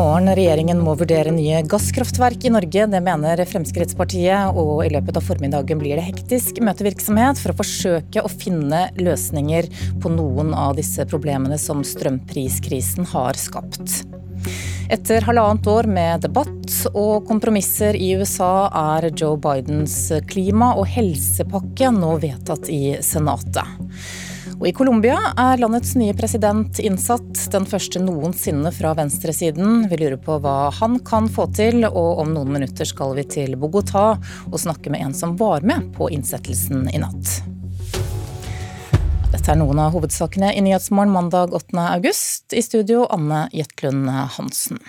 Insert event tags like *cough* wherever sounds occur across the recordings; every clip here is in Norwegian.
Morgen. Regjeringen må vurdere nye gasskraftverk i Norge. Det mener Fremskrittspartiet, og i løpet av formiddagen blir det hektisk møtevirksomhet for å forsøke å finne løsninger på noen av disse problemene som strømpriskrisen har skapt. Etter halvannet år med debatt og kompromisser i USA er Joe Bidens klima- og helsepakke nå vedtatt i Senatet. Og I Colombia er landets nye president innsatt, den første noensinne fra venstresiden. Vi lurer på hva han kan få til, og om noen minutter skal vi til Bogotá og snakke med en som var med på innsettelsen i natt. Dette er noen av hovedsakene i Nyhetsmorgen mandag 8. august. I studio Anne Jetlund Hansen.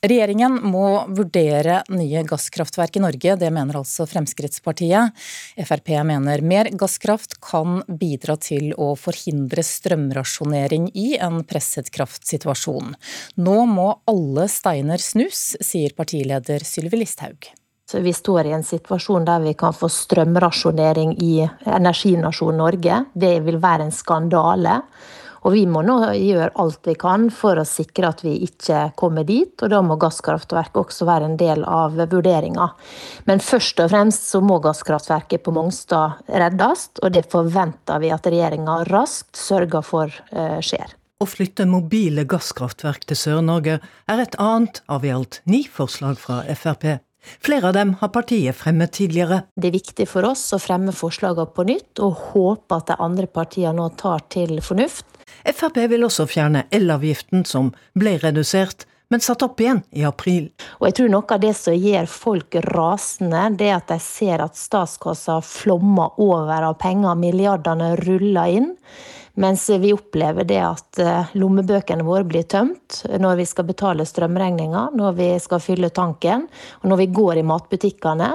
Regjeringen må vurdere nye gasskraftverk i Norge, det mener altså Fremskrittspartiet. Frp mener mer gasskraft kan bidra til å forhindre strømrasjonering i en presset kraftsituasjon. Nå må alle steiner snus, sier partileder Sylvi Listhaug. Så vi står i en situasjon der vi kan få strømrasjonering i energinasjonen Norge. Det vil være en skandale. Og vi må nå gjøre alt vi kan for å sikre at vi ikke kommer dit, og da må gasskraftverk også være en del av vurderinga. Men først og fremst så må gasskraftverket på Mongstad reddes, og det forventer vi at regjeringa raskt sørger for uh, skjer. Å flytte mobile gasskraftverk til Sør-Norge er et annet av i alt ni forslag fra Frp. Flere av dem har partiet fremmet tidligere. Det er viktig for oss å fremme forslagene på nytt, og håpe at de andre partiene nå tar til fornuft. Frp vil også fjerne elavgiften, som ble redusert, men satt opp igjen i april. Og jeg tror Noe av det som gjør folk rasende, det er at de ser at statskassa flommer over av penger, milliardene ruller inn. Mens vi opplever det at eh, lommebøkene våre blir tømt når vi skal betale strømregninga, når vi skal fylle tanken, og når vi går i matbutikkene.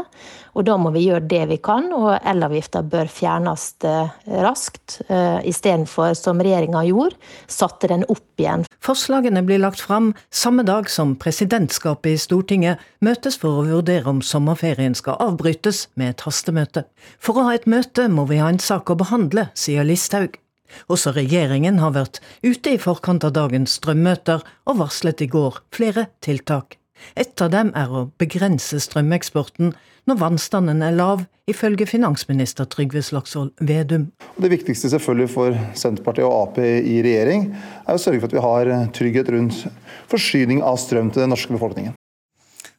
Og da må vi gjøre det vi kan, og elavgifta bør fjernes eh, raskt. Eh, Istedenfor, som regjeringa gjorde, satte den opp igjen. Forslagene blir lagt fram samme dag som presidentskapet i Stortinget møtes for å vurdere om sommerferien skal avbrytes med et hastemøte. For å ha et møte må vi ha en sak å behandle, sier Listhaug. Også regjeringen har vært ute i forkant av dagens strømmøter og varslet i går flere tiltak. Et av dem er å begrense strømeksporten når vannstanden er lav, ifølge finansminister Trygve Slagsvold Vedum. Det viktigste selvfølgelig for Senterpartiet og Ap i regjering er å sørge for at vi har trygghet rundt forsyning av strøm til den norske befolkningen.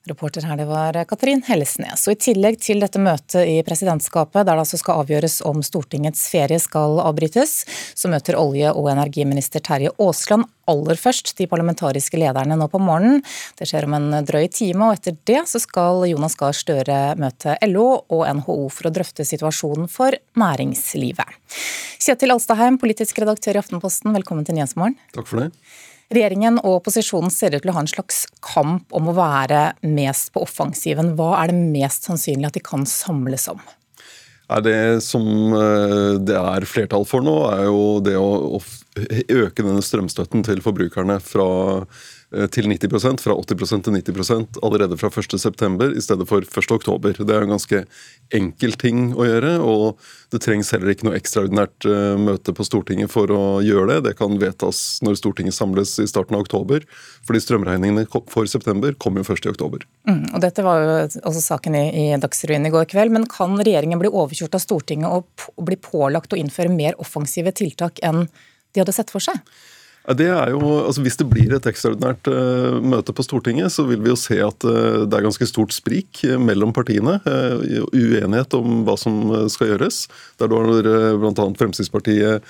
Reporter her det var Katrin Hellesnes. Og I tillegg til dette møtet i presidentskapet, der det altså skal avgjøres om Stortingets ferie skal avbrytes, så møter olje- og energiminister Terje Aasland aller først de parlamentariske lederne nå på morgenen. Det skjer om en drøy time, og etter det så skal Jonas Gahr Støre møte LO og NHO for å drøfte situasjonen for næringslivet. Kjetil Alstaheim, politisk redaktør i Aftenposten, velkommen til Nyhetsmorgen. Takk for det. Regjeringen og opposisjonen ser ut til å ha en slags kamp om å være mest på offensiven. Hva er det mest sannsynlig at de kan samles om? Det som eh, det er flertall for nå, er jo det å øke denne strømstøtten til forbrukerne fra til 90% fra 80% til 90% allerede fra 1.9. i stedet for 1.10. Det er en ganske enkel ting å gjøre, og det trengs heller ikke noe ekstraordinært eh, møte på Stortinget for å gjøre det. Det kan vedtas når Stortinget samles i starten av oktober, fordi strømregningene for september kommer jo først i oktober. Mm, og Dette var jo også saken i, i Dagsrevyen i går kveld, men kan regjeringen bli overkjørt av Stortinget og bli pålagt å innføre mer offensive tiltak enn de hadde sett for seg? Det er jo, altså Hvis det blir et ekstraordinært uh, møte på Stortinget, så vil vi jo se at uh, det er ganske stort sprik uh, mellom partiene. uenighet om hva som skal gjøres. Der du har bl.a. Fremskrittspartiet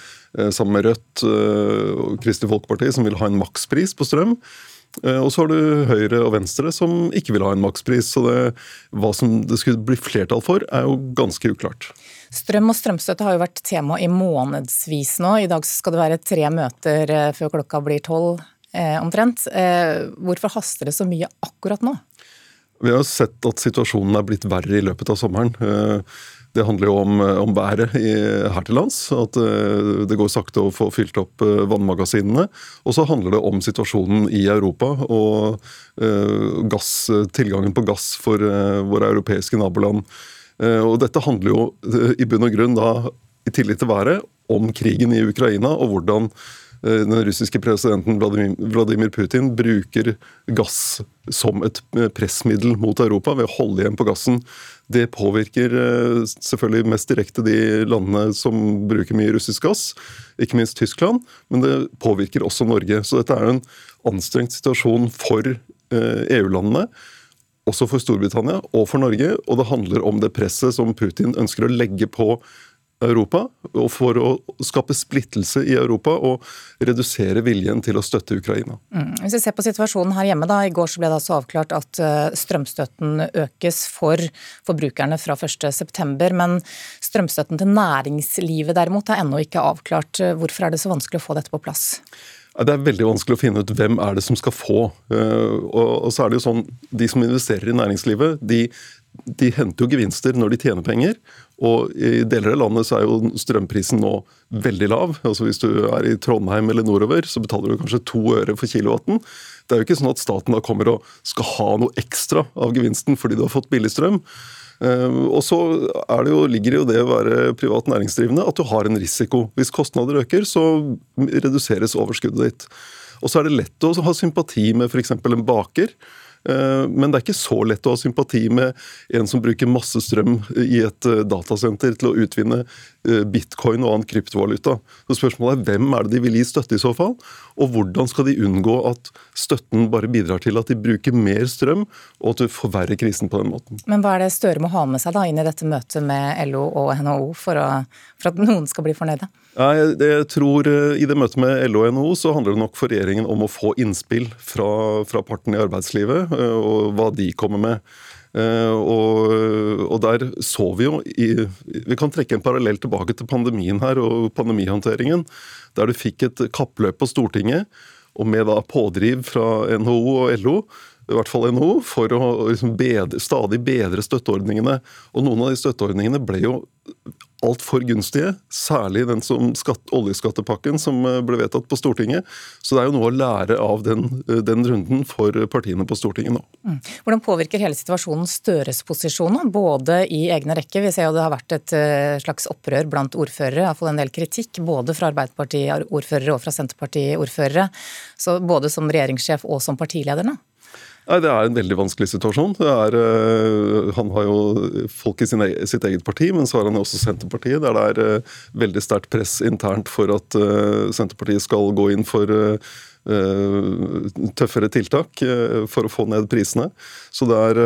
sammen med Rødt og Kristelig Folkeparti som vil ha en makspris på strøm. Og så har du Høyre og Venstre som ikke vil ha en makspris. Så det, hva som det skulle bli flertall for, er jo ganske uklart. Strøm og strømstøtte har jo vært tema i månedsvis nå. I dag skal det være tre møter eh, før klokka blir tolv eh, omtrent. Eh, hvorfor haster det så mye akkurat nå? Vi har sett at situasjonen er blitt verre i løpet av sommeren. Det handler jo om, om været i, her til lands. At det går sakte å få fylt opp vannmagasinene. Og så handler det om situasjonen i Europa og gass, tilgangen på gass for våre europeiske naboland. Og dette handler jo i bunn og grunn da, i tillit til været, om krigen i Ukraina og hvordan Eh, den russiske presidenten Vladimir Putin bruker gass som et eh, pressmiddel mot Europa ved å holde igjen på gassen. Det påvirker eh, selvfølgelig mest direkte de landene som bruker mye russisk gass, ikke minst Tyskland, men det påvirker også Norge. Så dette er en anstrengt situasjon for EU-landene. Også for Storbritannia og for Norge, og det handler om det presset som Putin ønsker å legge på Europa, og for å skape splittelse i Europa og redusere viljen til å støtte Ukraina. Mm. Hvis vi ser på situasjonen her hjemme, da, I går så ble det altså avklart at eh, strømstøtten økes for forbrukerne fra 1.9. Men strømstøtten til næringslivet derimot er ennå ikke avklart. Hvorfor er det så vanskelig å få dette på plass? Det er veldig vanskelig å finne ut hvem er det som skal få. Eh, og så er det jo sånn, De som investerer i næringslivet, de, de henter jo gevinster når de tjener penger. Og I deler av landet så er jo strømprisen nå veldig lav. Altså Hvis du er i Trondheim eller nordover, så betaler du kanskje to øre for kilowatten. Det er jo ikke sånn at staten da kommer og skal ha noe ekstra av gevinsten fordi du har fått billig strøm. Eh, og så det jo, ligger det jo det å være privat næringsdrivende at du har en risiko. Hvis kostnader øker, så reduseres overskuddet ditt. Og så er det lett å ha sympati med f.eks. en baker Eh, men det er ikke så lett å ha sympati med en som bruker masse strøm i et eh, datasenter til å utvinne bitcoin og annen kryptovaluta. Så Spørsmålet er hvem er det de vil gi støtte i så fall, og hvordan skal de unngå at støtten bare bidrar til at de bruker mer strøm, og at du forverrer krisen på den måten. Men hva er det Støre må ha med seg da inn i dette møtet med LO og NHO for, å, for at noen skal bli fornøyde? Jeg, jeg tror eh, I det møtet med LO og NHO så handler det nok for regjeringen om å få innspill fra, fra partene i arbeidslivet, eh, og hva de kommer med. Eh, og, og, der så vi jo i, Vi kan trekke en parallell tilbake til pandemien her og pandemihåndteringen. Der du fikk et kappløp på Stortinget, og med da pådriv fra NHO og LO i hvert fall NHO, for å liksom bedre, stadig bedre støtteordningene. Og noen av de støtteordningene ble jo altfor gunstige, særlig den som skatt, oljeskattepakken som eh, ble vedtatt på Stortinget. Så det er jo noe å lære av den, eh, den runden for partiene på Stortinget nå. Mm. Hvordan påvirker hele situasjonen Støres posisjon både i egne rekker? Vi ser jo det har vært et eh, slags opprør blant ordførere, iallfall en del kritikk, både fra Arbeiderparti-ordførere og fra Senterparti-ordførere. Så både som regjeringssjef og som partileder nå? Nei, Det er en veldig vanskelig situasjon. Er, uh, han har jo folk i e sitt eget parti, men så har han jo også Senterpartiet, der det er uh, veldig sterkt press internt for at uh, Senterpartiet skal gå inn for tøffere tiltak for å få ned prisene. Så det er,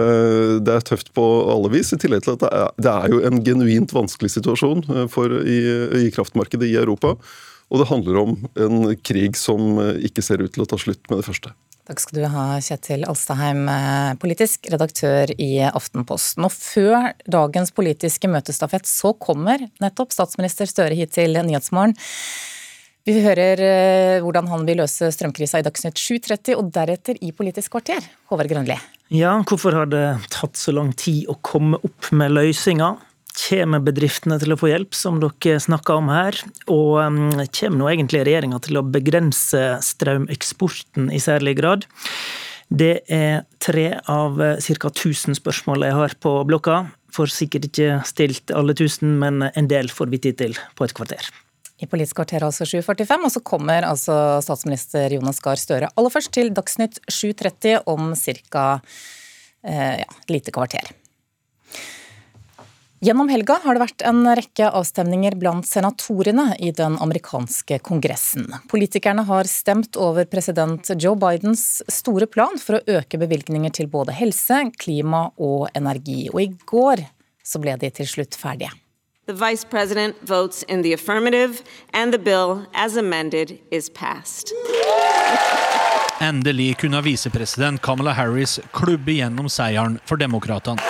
det er, tøft på alle vis. I tillegg til at det er, det er jo en genuint vanskelig situasjon i, i kraftmarkedet i Europa. Og det handler om en krig som ikke ser ut til å ta slutt med det første. Takk skal du ha, Kjetil Alstaheim, eh, politisk redaktør i Aftenposten. Og før dagens politiske møtestafett så kommer nettopp statsminister Støre hit til Nyhetsmorgen. Vi hører eh, hvordan han vil løse strømkrisa i Dagsnytt 7.30, og deretter i Politisk kvarter. Håvard Grønli. Ja, hvorfor har det tatt så lang tid å komme opp med løsninger? Kommer bedriftene til å få hjelp, som dere snakka om her? Og kommer nå egentlig regjeringa til å begrense strømeksporten i særlig grad? Det er tre av ca. 1000 spørsmål jeg har på blokka. Får sikkert ikke stilt alle 1000, men en del får vi tid til på et kvarter. I Politisk kvarter altså 7.45, og så kommer altså statsminister Jonas Gahr Støre aller først til Dagsnytt 7.30 om ca. Eh, ja, lite kvarter. Gjennom helga har det vært en rekke avstemninger blant senatorene i den amerikanske kongressen. Politikerne har stemt over president Joe Bidens store plan for å øke bevilgninger til både helse, klima og energi. Og i går så ble de til slutt ferdige. The vice president votes in the affirmative, and the bill as amended is passed. Endelig kunne visepresident Kamala Harris klubbe gjennom seieren for demokratene.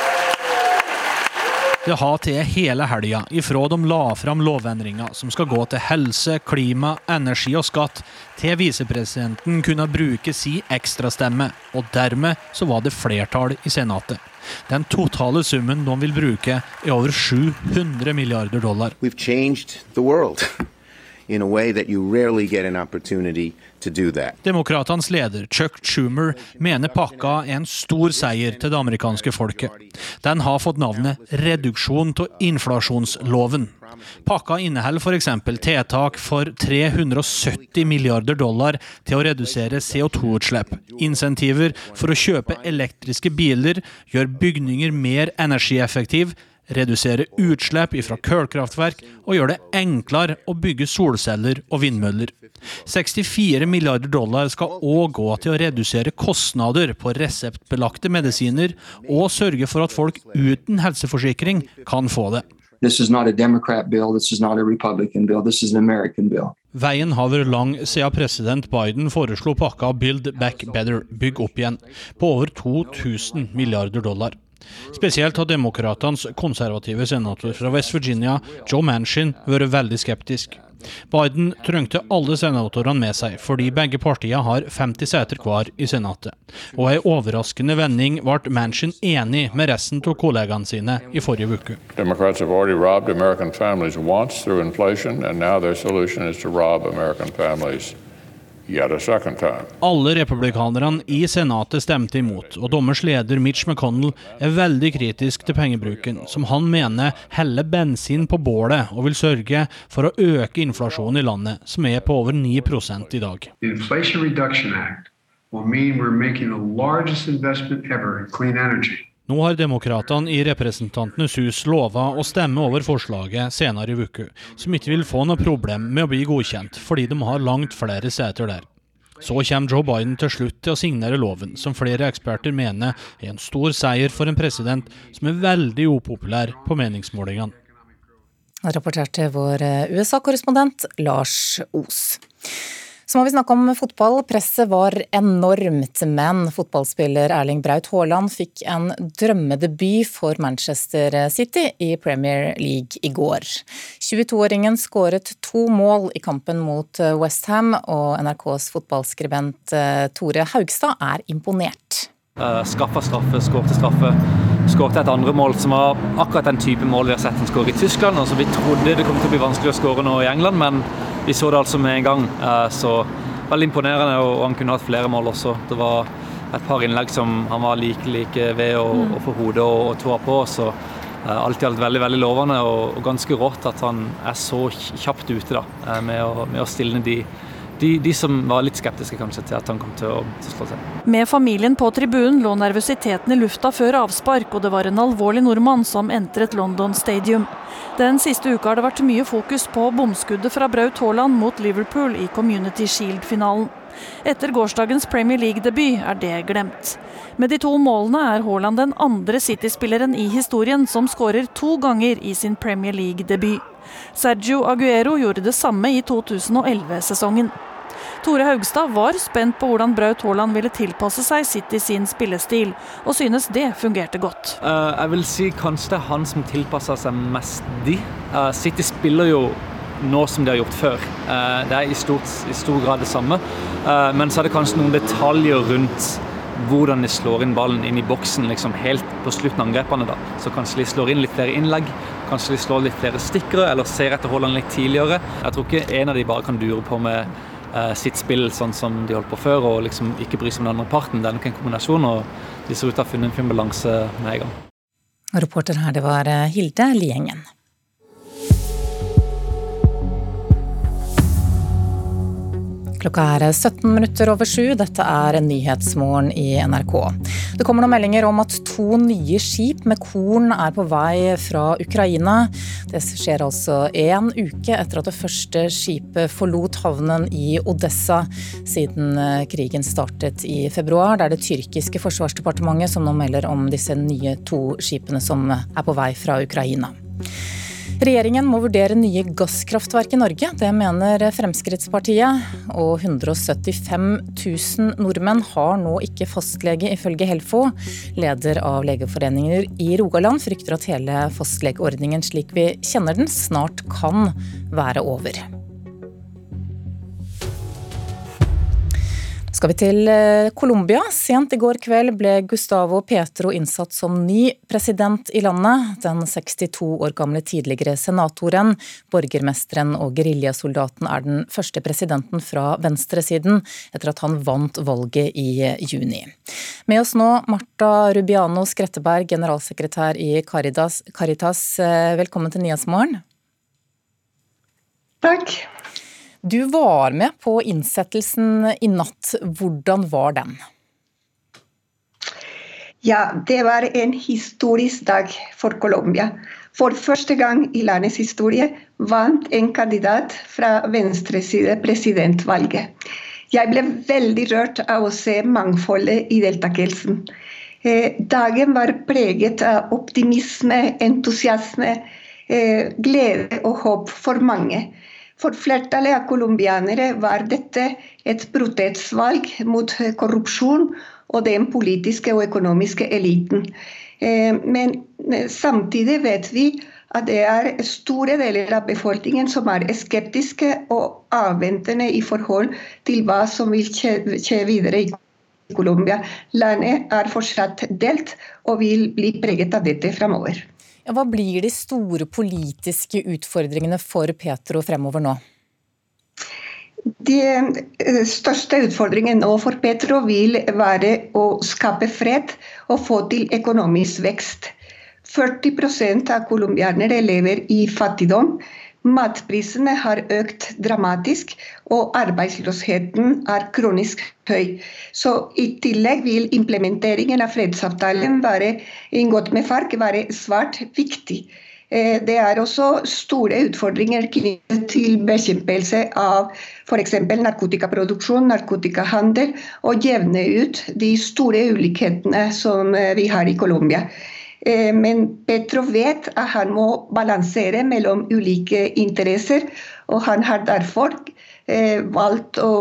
Det har til hele helga ifra de la fram lovendringer som skal gå til helse, klima, energi og skatt, til visepresidenten kunne bruke si ekstrastemme, og dermed så var det flertall i Senatet. Den totale summen de vil bruke, er over 700 milliarder dollar. We've *laughs* in Demokratenes leder Chuck Schumer mener pakka er en stor seier til det amerikanske folket. Den har fått navnet reduksjon av inflasjonsloven. Pakka inneholder f.eks. tiltak for 370 milliarder dollar til å redusere CO2-utslipp, insentiver for å kjøpe elektriske biler, gjøre bygninger mer energieffektive, redusere utslipp fra kullkraftverk og gjøre det enklere å bygge solceller og vindmøller. 64 milliarder dollar skal òg gå til å redusere kostnader på reseptbelagte medisiner, og sørge for at folk uten helseforsikring kan få det. Veien har vært lang siden president Biden foreslo pakka Build Back Better, bygg opp igjen, på over 2000 milliarder dollar. Spesielt har demokratenes konservative senator fra West Virginia, Joe Manchin, vært veldig skeptisk. Biden trengte alle senatorene med seg, fordi begge partiene har 50 seter hver i Senatet. Og i overraskende vending ble Manchin enig med resten av kollegaene sine i forrige uke. Democrats have already robbed American å once amerikanske inflation, alle republikanerne i Senatet stemte imot, og dommers leder Mitch McConnell er veldig kritisk til pengebruken, som han mener heller bensin på bålet og vil sørge for å øke inflasjonen i landet, som er på over 9% i dag. Nå har demokratene i Representantenes hus lova å stemme over forslaget senere i uka, som ikke vil få noe problem med å bli godkjent, fordi de har langt flere seter der. Så kommer Joe Biden til slutt til å signere loven, som flere eksperter mener er en stor seier for en president som er veldig upopulær på meningsmålingene. Rapporterte vår USA-korrespondent Lars Os. Så må vi snakke om fotball. Presset var enormt, men fotballspiller Erling Braut Haaland fikk en drømmedebut for Manchester City i Premier League i går. 22-åringen skåret to mål i kampen mot Westham, og NRKs fotballskribent eh, Tore Haugstad er imponert. Uh, skaffa straffe, skårte straffe. Skårte et andre mål som var akkurat den type mål vi har sett han skåre i Tyskland, og som vi trodde det kom til å bli vanskelig å skåre nå i England. men vi så det altså med en gang. Eh, så veldig imponerende, og han kunne hatt flere mål også. Det var et par innlegg som han var like like ved å, mm. å få hodet og, og tåa på. så uh, Alt i alt veldig veldig lovende og, og, ganske rått at han er så kjapt ute da, eh, med å, med å stilne de, de, de, som var litt skeptiske kanskje til at han kom til å, slå til. Med familien på tribunen lå nervøsiteten i lufta før avspark, og det var en alvorlig nordmann som entret London Stadium. Den siste uka har det vært mye fokus på bomskuddet fra Braut Haaland mot Liverpool i Community Shield-finalen. Etter gårsdagens Premier League-debut er det glemt. Med de to målene er Haaland den andre City-spilleren i historien som skårer to ganger i sin Premier League-debut. Sergio Aguero gjorde det samme i 2011-sesongen. Tore Haugstad var spent på hvordan Braut Haaland ville tilpasse seg City sin spillestil, og synes det fungerte godt. Uh, jeg vil si kanskje det er han som tilpasser seg mest de. Uh, City spiller jo nå som de har gjort før. Uh, det er i, stort, i, stor grad det samme, men så er det kanskje noen detaljer rundt hvordan de slår inn ballen inn i boksen liksom helt på slutten av angrepene. da. Så kanskje de slår inn litt flere innlegg, kanskje de slår litt flere stikkere, eller ser etter Haaland litt tidligere. Jeg tror ikke en av de bare kan dure på med sitt spill sånn som de holdt på før, og liksom ikke bry seg om den andre parten. Det er nok en kombinasjon, og de ser ut til å ha funnet en fin balanse med en gang. Reporter her, det var eh, Hilde Liengen. Klokka er 17 minutter over sju. Dette er Nyhetsmorgen i NRK. Det kommer noen meldinger om at to nye skip med korn er på vei fra Ukraina. Det skjer altså én uke etter at det første skipet forlot havnen i Odessa siden eh, krigen startet i februar. Det er det tyrkiske forsvarsdepartementet som nå melder om disse nye to skipene som er på vei fra Ukraina. Regjeringen må vurdere nye gasskraftverk i Norge. Det mener Fremskrittspartiet. Og 175 000 nordmenn har nå ikke fastlege, ifølge Helfo. Leder av Legeforeninger i Rogaland frykter at hele fastlegeordningen slik vi kjenner den, snart kan være over. Skal vi til eh, Colombia. Sent i går kveld ble Gustavo Petro innsatt som ny president i landet. Den 62 år gamle tidligere senatoren, borgermesteren og geriljasoldaten er den første presidenten fra venstresiden etter at han vant valget i juni. Med oss nå Marta Rubiano Skretteberg, generalsekretær i Caritas. Caritas eh, velkommen til Nyhetsmorgen. Takk. Du var med på innsettelsen i natt. Hvordan var den? Ja, det var en historisk dag for Colombia. For første gang i landets historie vant en kandidat fra venstreside presidentvalget. Jeg ble veldig rørt av å se mangfoldet i deltakelsen. Eh, dagen var preget av optimisme, entusiasme, eh, glede og håp for mange. For flertallet av colombianere var dette et protestvalg mot korrupsjon og den politiske og økonomiske eliten. Eh, men eh, samtidig vet vi at det er store deler av befolkningen som er skeptiske og avventende i forhold til hva som vil skje videre i Colombia. Landet er fortsatt delt og vil bli preget av dette framover. Hva blir de store politiske utfordringene for Petro fremover nå? Den eh, største utfordringen nå for Petro vil være å skape fred og få til økonomisk vekst. 40% av colombianere lever i fattigdom. Matprisene har økt dramatisk, og arbeidsløsheten er kronisk høy. Så I tillegg vil implementeringen av fredsavtalen være inngått med FARC være svært viktig. Eh, det er også store utfordringer knyttet til bekjempelse av f.eks. narkotikaproduksjon, narkotikahandel, og jevne ut de store ulikhetene som eh, vi har i Colombia. Eh, men Petro vet at han må balansere mellom ulike interesser, og han har derfor eh, valgt å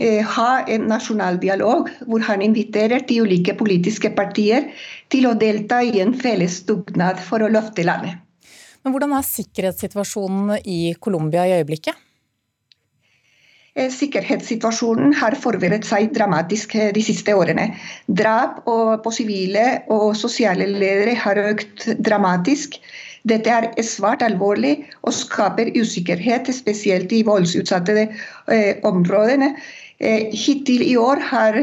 eh, ha en nasjonal dialog hvor han inviterer de ulike politiske partier til å delta i en felles dugnad for å løfte landet. Men Hvordan er sikkerhetssituasjonen i Colombia i øyeblikket? Eh, sikkerhetssituasjonen har forverret seg dramatisk eh, de siste årene. Drap på sivile og sosiale ledere har økt dramatisk. Dette er svært alvorlig og skaper usikkerhet, spesielt i voldsutsatte eh, områdene. Hittil i år har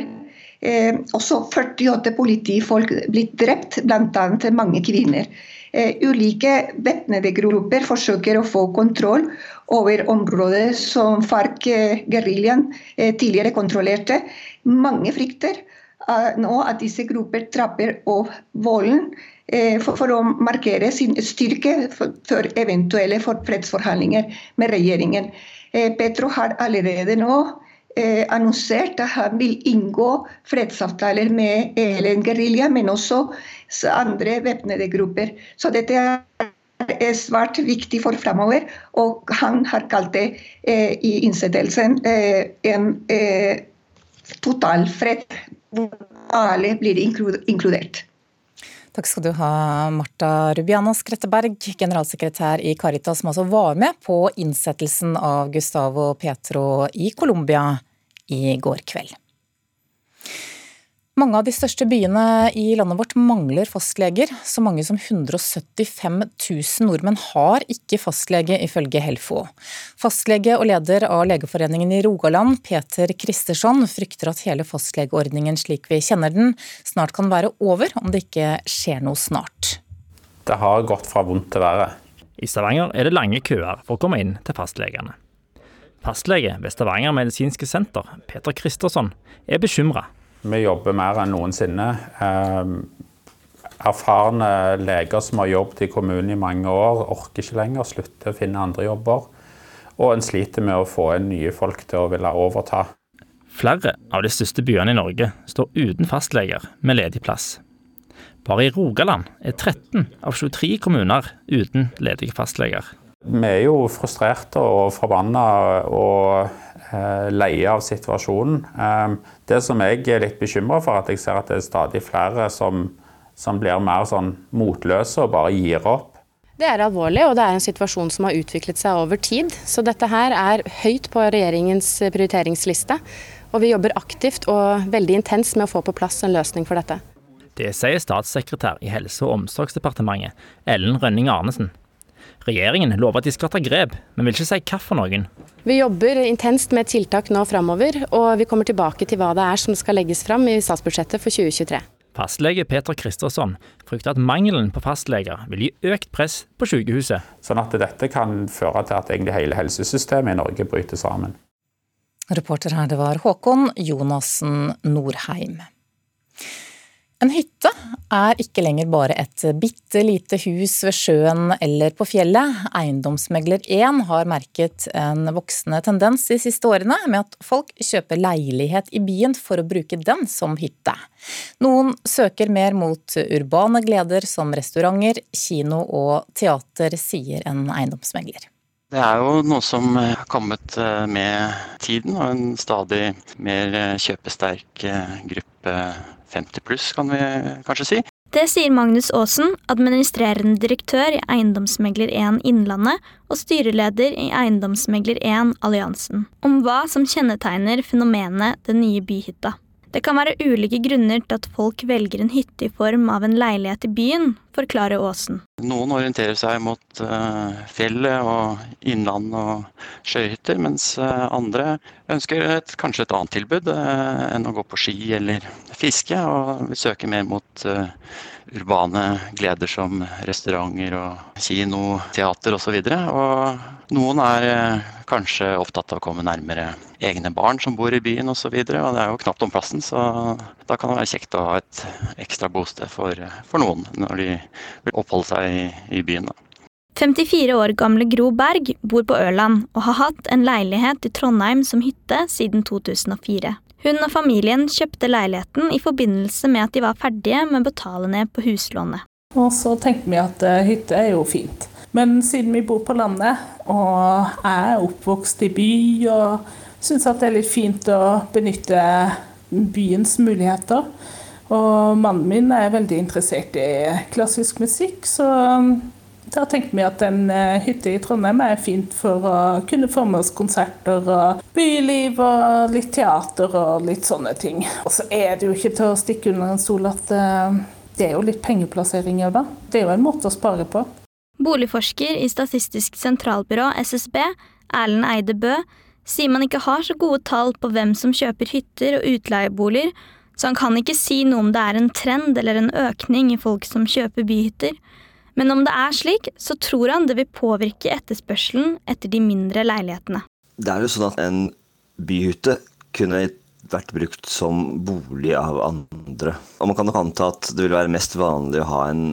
også 48 politifolk blitt drept, bl.a. mange kvinner. Ulike væpnede grupper forsøker å få kontroll over området som FARC-geriljaen eh, tidligere kontrollerte. Mange frykter eh, nå at disse grupper trapper opp volden for, å markere sin styrke for, eventuelle fredsforhandlinger med regjeringen. Petro har allerede nå eh, annonsert at han vil inngå fredsavtaler med ELN-gerilja, men også andre væpnede grupper. Så dette er svært viktig for fremover, og han har kalt det eh, i innsettelsen eh, en eh, totalfred hvor alle blir inkludert. Takk skal du ha, Marta Rubiana Skretteberg, generalsekretær i Caritas, som altså var med på innsettelsen av Gustavo Petro i Colombia i går kveld. Mange av de største byene i landet vårt mangler fastleger. Så mange som 175 000 nordmenn har ikke fastlege, ifølge Helfo. Fastlege og leder av Legeforeningen i Rogaland, Peter Kristersson, frykter at hele fastlegeordningen slik vi kjenner den, snart kan være over om det ikke skjer noe snart. Det har gått fra vondt til verre. I Stavanger er det lange køer for å komme inn til fastlegene. Fastlege ved Stavanger medisinske senter, Peter Kristersson, er bekymra vi jobber mer enn noensinne. Ehm, erfarne leger som har jobbet i kommunen i mange år, orker ikke lenger, slutter å finne andre jobber. Og en sliter med å få inn nye folk til å ville overta. Flere av de største byene i Norge står uten fastleger med ledig plass. Bare i Rogaland er 13 av 23 kommuner uten ledige fastleger. Vi er jo frustrerte og forbanna og leie av situasjonen. Eh, det som jeg er litt bekymra for, at jeg ser at det er stadig flere som, som blir mer sånn motløse og bare gir opp. Det er alvorlig, og det er en situasjon som har utviklet seg over tid. Så dette her er høyt på regjeringens prioriteringsliste. Og vi jobber aktivt og veldig intenst med å få på plass en løsning for dette. Det sier statssekretær i Helse- og omsorgsdepartementet, Ellen Rønning Arnesen. Regjeringen lover at de skal ta grep, men vil ikke si hva for noen. Vi jobber intenst med tiltak nå framover, og vi kommer tilbake til hva det er som skal legges fram i statsbudsjettet for 2023. Fastlege Peter Kristersson frykter at mangelen på fastleger vil gi økt press på sykehuset. Sånn at dette kan føre til at egentlig hele helsesystemet i Norge bryter sammen. Reporter her det var Håkon Jonassen Norheim. En hytte er ikke lenger bare et bitte lite hus ved sjøen eller på fjellet. Eiendomsmegler 1 har merket en voksende tendens de siste årene med at folk kjøper leilighet i byen for å bruke den som hytte. Noen søker mer mot urbane gleder som restauranter, kino og teater, sier en eiendomsmegler. Det er jo noe som har kommet eh, med tiden, og en stadig mer eh, kjøpesterk eh, gruppe 50 pluss, kan vi kanskje si. Det sier Magnus Aasen, administrerende direktør i Eiendomsmegler 1 Innlandet og styreleder i Eiendomsmegler 1 Alliansen, om hva som kjennetegner fenomenet Den nye byhytta. Det kan være ulike grunner til at folk velger en hytte i form av en leilighet i byen, forklarer Aasen. Noen orienterer seg mot uh, fjellet og innland og sjøhytter, mens uh, andre ønsker et, kanskje et annet tilbud uh, enn å gå på ski eller fiske, og vil søke mer mot urbane gleder som restauranter og kino, teater osv. Og, så og noen er kanskje opptatt av å komme nærmere egne barn som bor i byen osv. Og, så og det er jo knapt om plassen, så da kan det være kjekt å ha et ekstra bosted for, for noen når de vil oppholde seg i, i byen. Da. 54 år gamle Gro Berg bor på Ørland og har hatt en leilighet i Trondheim som hytte siden 2004. Hun og familien kjøpte leiligheten i forbindelse med at de var ferdige med å betale ned på huslånet. Og så tenkte vi at eh, hytte er jo fint. Men siden vi bor på landet og er oppvokst i by og syns at det er litt fint å benytte byens muligheter. Og mannen min er veldig interessert i klassisk musikk, så da tenkte vi at en eh, hytte i Trondheim er fint for å kunne få med oss konserter og byliv og litt teater og litt sånne ting. Og så er det jo ikke til å stikke under en stol at eh, det er jo litt pengeplasseringer, da. Det er jo en måte å spare på. Boligforsker i Statistisk sentralbyrå, SSB, Erlend Eide Bø, sier man ikke har så gode tall på hvem som kjøper hytter og utleieboliger, så han kan ikke si noe om det er en trend eller en økning i folk som kjøper byhytter. Men om det er slik, så tror han det vil påvirke etterspørselen etter de mindre leilighetene. Det er jo sånn at en byhytte kunne vært brukt som bolig av andre. Og man kan nok anta at det vil være mest vanlig å ha en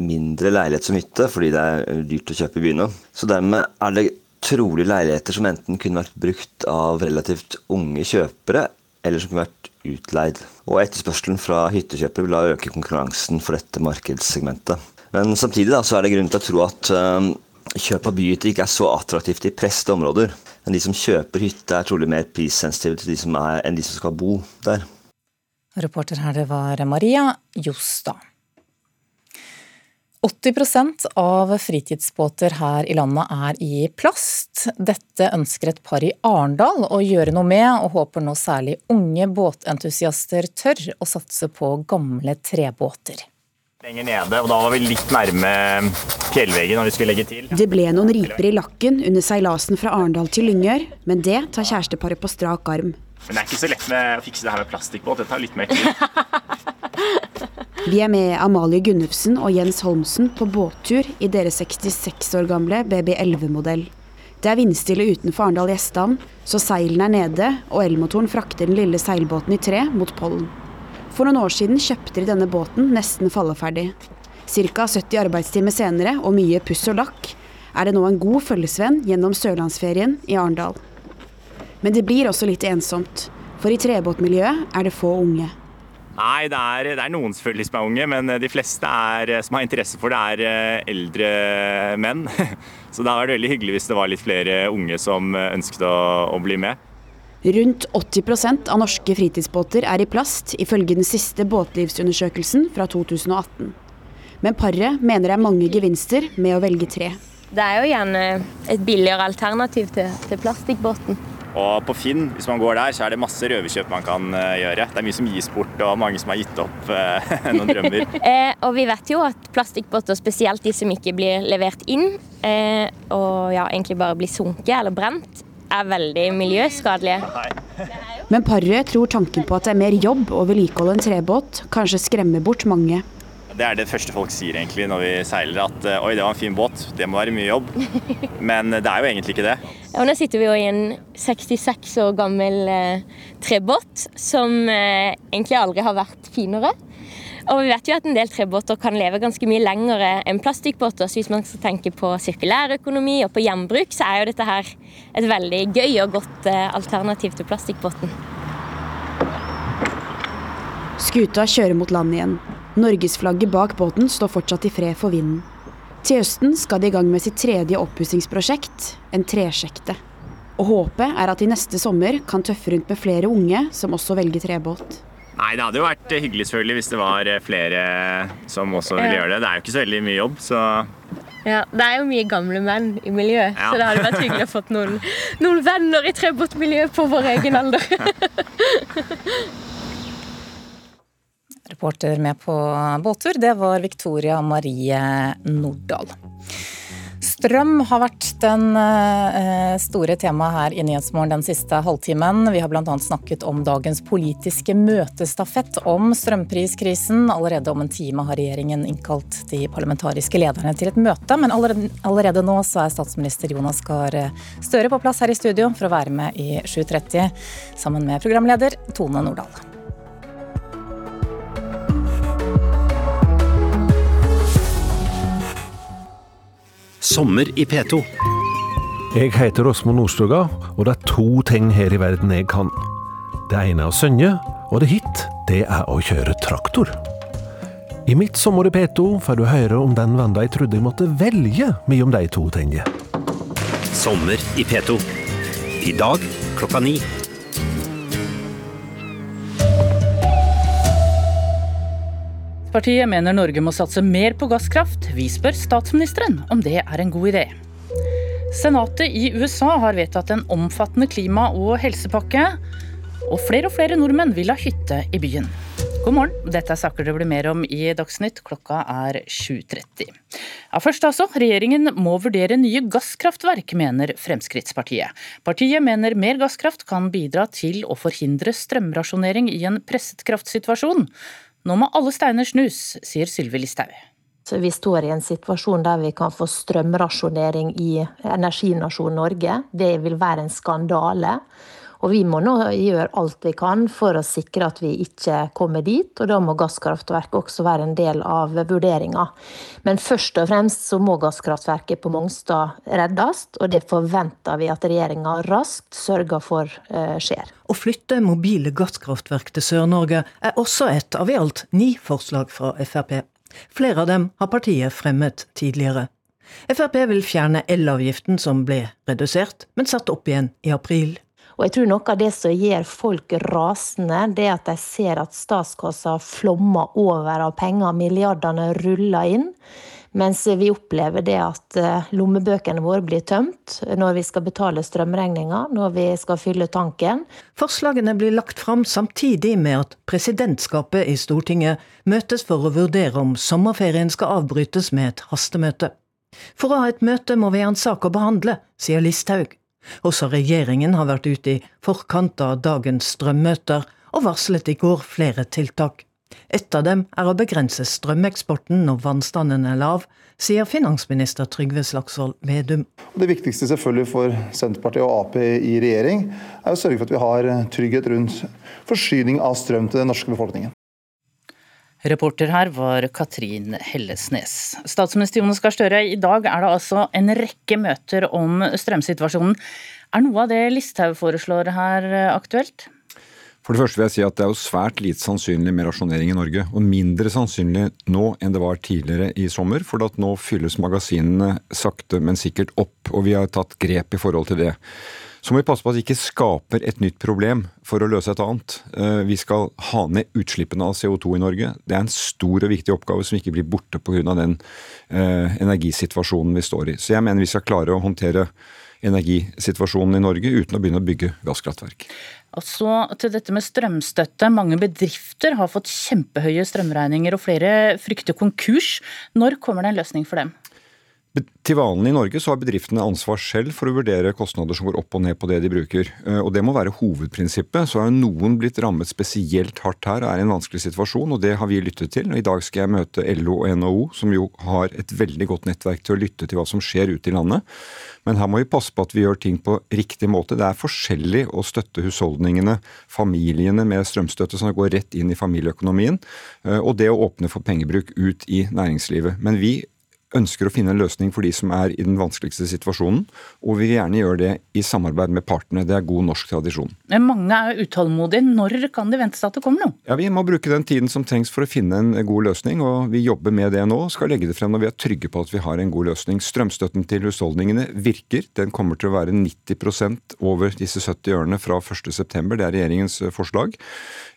mindre leilighet som hytte, fordi det er dyrt å kjøpe i byene. Så dermed er det trolig leiligheter som enten kunne vært brukt av relativt unge kjøpere, eller som kunne vært utleid. Og etterspørselen fra hyttekjøpere vil da øke konkurransen for dette markedssegmentet. Men samtidig da, så er det grunn til å tro at um, kjøp av byhytte ikke er så attraktivt i pressede områder. Men de som kjøper hytte, er trolig mer prissensitive til de som er, enn de som skal bo der. Reporter her, det var Maria Jostad. 80% av fritidsbåter her i landet er i plast. Dette ønsker et par i Arendal å gjøre noe med, og håper nå særlig unge båtentusiaster tør å satse på gamle trebåter. Lenger nede, og da var vi litt nærme fjellveggen når vi skulle legge til. Det ble noen riper i lakken under seilasen fra Arendal til Lyngør, men det tar kjæresteparet på strak arm. Men det er ikke så lett med å fikse det her med plastikkbåt, det tar litt mer tid. *laughs* Vi er med Amalie Gunnufsen og Jens Holmsen på båttur i deres 66 år gamle BB11-modell. Det er vindstille utenfor Arendal gjestehavn, så seilene er nede og elmotoren frakter den lille seilbåten i tre mot pollen. For noen år siden kjøpte de denne båten nesten falleferdig. Ca. 70 arbeidstimer senere og mye puss og lakk er det nå en god følgesvenn gjennom sørlandsferien i Arendal. Men det blir også litt ensomt, for i trebåtmiljøet er det få unge. Nei, det er, det er, noen selvfølgelig som er unge, men de fleste er, som har interesse for det, er eh, eldre menn. *laughs* Så det hadde vært veldig hyggelig hvis det var litt flere unge som ønsket å, å bli med. Rundt 80% av norske fritidsbåter er i plast, ifølge den siste båtlivsundersøkelsen fra 2018. Men paret mener det er mange gevinster med å velge tre. Det er jo gjerne et billigere alternativ til, til plastikkbåten. Og på Finn, hvis man går der, så er det masse røverkjøp man kan uh, gjøre. Det er mye som gis bort, og mange som har gitt opp uh, *laughs* noen drømmer. *laughs* eh, og vi vet jo at plastikkbåter, spesielt de som ikke blir levert inn, eh, og ja, egentlig bare blir sunket eller brent, er veldig miljøskadelige. Men paret tror tanken på at det er mer jobb å vedlikeholde en trebåt, kanskje skremmer bort mange. Det er det første folk sier egentlig når vi seiler, at oi, det var en fin båt, det må være mye jobb. *laughs* Men det er jo egentlig ikke det. Ja, nå sitter vi jo i en 66 år gammel eh, trebåt som eh, egentlig aldri har vært finere. Og vi vet jo at en del trebåter kan leve ganske mye lenger enn plastikkbåter. Så hvis man skal tenke på sirkulærøkonomi og på gjenbruk, så er jo dette her et veldig gøy og godt eh, alternativ til plastikkbåten. Skuta kjører mot land igjen. Norgesflagget bak båten står fortsatt i fred for vinden. Til høsten skal de i gang med sitt tredje oppussingsprosjekt, en tresjekte. Og håpet er at de neste sommer kan tøffe rundt med flere unge som også velger trebåt. Nei, Det hadde jo vært hyggelig selvfølgelig hvis det var flere som også ville gjøre det. Det er jo ikke så veldig mye jobb, så ja, Det er jo mye gamle menn i miljøet, ja. så det hadde vært hyggelig å få noen, noen venner i trebåtmiljøet på vår egen alder. *laughs* Reporter med på båttur, det var Victoria Marie Nordahl. Strøm har vært den eh, store temaet her i Nyhetsmorgen den siste halvtimen. Vi har bl.a. snakket om dagens politiske møtestafett om strømpriskrisen. Allerede om en time har regjeringen innkalt de parlamentariske lederne til et møte, men allerede, allerede nå så er statsminister Jonas Gahr Støre på plass her i studio for å være med i 7.30 sammen med programleder Tone Nordahl. Sommer i P2. Jeg heter Åsmund Nordstoga, og det er to ting her i verden jeg kan. Det ene er å synge, og det hit, det er å kjøre traktor. I mitt Sommer i P2 får du høre om den vennen jeg trodde jeg måtte velge mellom de to tingene. Sommer i P2. I dag klokka ni. Partiet mener Norge må satse mer på gasskraft. Vi spør statsministeren om det er en god idé. Senatet i USA har vedtatt en omfattende klima- og helsepakke. Og flere og flere nordmenn vil ha hytte i byen. God morgen, dette er saker det blir mer om i Dagsnytt. Klokka er 7.30. Ja, først altså, regjeringen må vurdere nye gasskraftverk, mener Fremskrittspartiet. Partiet mener mer gasskraft kan bidra til å forhindre strømrasjonering i en presset kraftsituasjon. Nå må alle steiner snus, sier Sylvi Listhaug. Vi står i en situasjon der vi kan få strømrasjonering i energinasjonen Norge. Det vil være en skandale. Og vi må nå gjøre alt vi kan for å sikre at vi ikke kommer dit. Og da må gasskraftverket også være en del av vurderinga. Men først og fremst så må gasskraftverket på Mongstad reddes, og det forventer vi at regjeringa raskt sørger for uh, skjer. Å flytte mobile gasskraftverk til Sør-Norge er også et av i alt ni forslag fra Frp. Flere av dem har partiet fremmet tidligere. Frp vil fjerne elavgiften som ble redusert, men satt opp igjen i april. Og jeg tror noe av det som gjør folk rasende, det er at de ser at statskassa flommer over av penger, milliardene ruller inn. Mens vi opplever det at lommebøkene våre blir tømt når vi skal betale strømregninga, når vi skal fylle tanken. Forslagene blir lagt fram samtidig med at presidentskapet i Stortinget møtes for å vurdere om sommerferien skal avbrytes med et hastemøte. For å ha et møte må vi ha en sak å behandle, sier Listhaug. Også regjeringen har vært ute i forkant av dagens strømmøter og varslet i går flere tiltak. Et av dem er å begrense strømeksporten når vannstanden er lav, sier finansminister Trygve Slagsvold Vedum. Det viktigste selvfølgelig for Senterpartiet og Ap i regjering er å sørge for at vi har trygghet rundt forsyning av strøm til den norske befolkningen. Reporter her var Katrin Hellesnes. Statsminister Jonas Gahr Støre, i dag er det altså en rekke møter om strømsituasjonen. Er noe av det Listhaug foreslår her aktuelt? For det første vil jeg si at det er jo svært lite sannsynlig med rasjonering i Norge. Og mindre sannsynlig nå enn det var tidligere i sommer. For at nå fylles magasinene sakte, men sikkert opp. Og vi har tatt grep i forhold til det. Så må vi passe på at vi ikke skaper et nytt problem for å løse et annet. Vi skal ha ned utslippene av CO2 i Norge. Det er en stor og viktig oppgave som ikke blir borte pga. den energisituasjonen vi står i. Så jeg mener vi skal klare å håndtere energisituasjonen i Norge uten å begynne å bygge gasskraftverk. Og så til dette med strømstøtte. Mange bedrifter har fått kjempehøye strømregninger, og flere frykter konkurs. Når kommer det en løsning for dem? Til vanlig i Norge så har bedriftene ansvar selv for å vurdere kostnader som går opp og ned på det de bruker. Eh, og Det må være hovedprinsippet. Så har noen blitt rammet spesielt hardt her og er i en vanskelig situasjon, og det har vi lyttet til. Og I dag skal jeg møte LO og NHO, som jo har et veldig godt nettverk til å lytte til hva som skjer ute i landet. Men her må vi passe på at vi gjør ting på riktig måte. Det er forskjellig å støtte husholdningene, familiene med strømstøtte som går rett inn i familieøkonomien, eh, og det å åpne for pengebruk ut i næringslivet. Men vi ønsker å finne en løsning for de som er i den vanskeligste situasjonen, og vi vil gjerne gjøre det i samarbeid med partene. Det er god norsk tradisjon. Men mange er utålmodige. Når kan de vente seg at det kommer noe? Ja, Vi må bruke den tiden som trengs for å finne en god løsning, og vi jobber med det nå. Skal legge det frem når vi er trygge på at vi har en god løsning. Strømstøtten til husholdningene virker. Den kommer til å være 90% over disse 70 ørene fra 1.9. Det er regjeringens eh, forslag.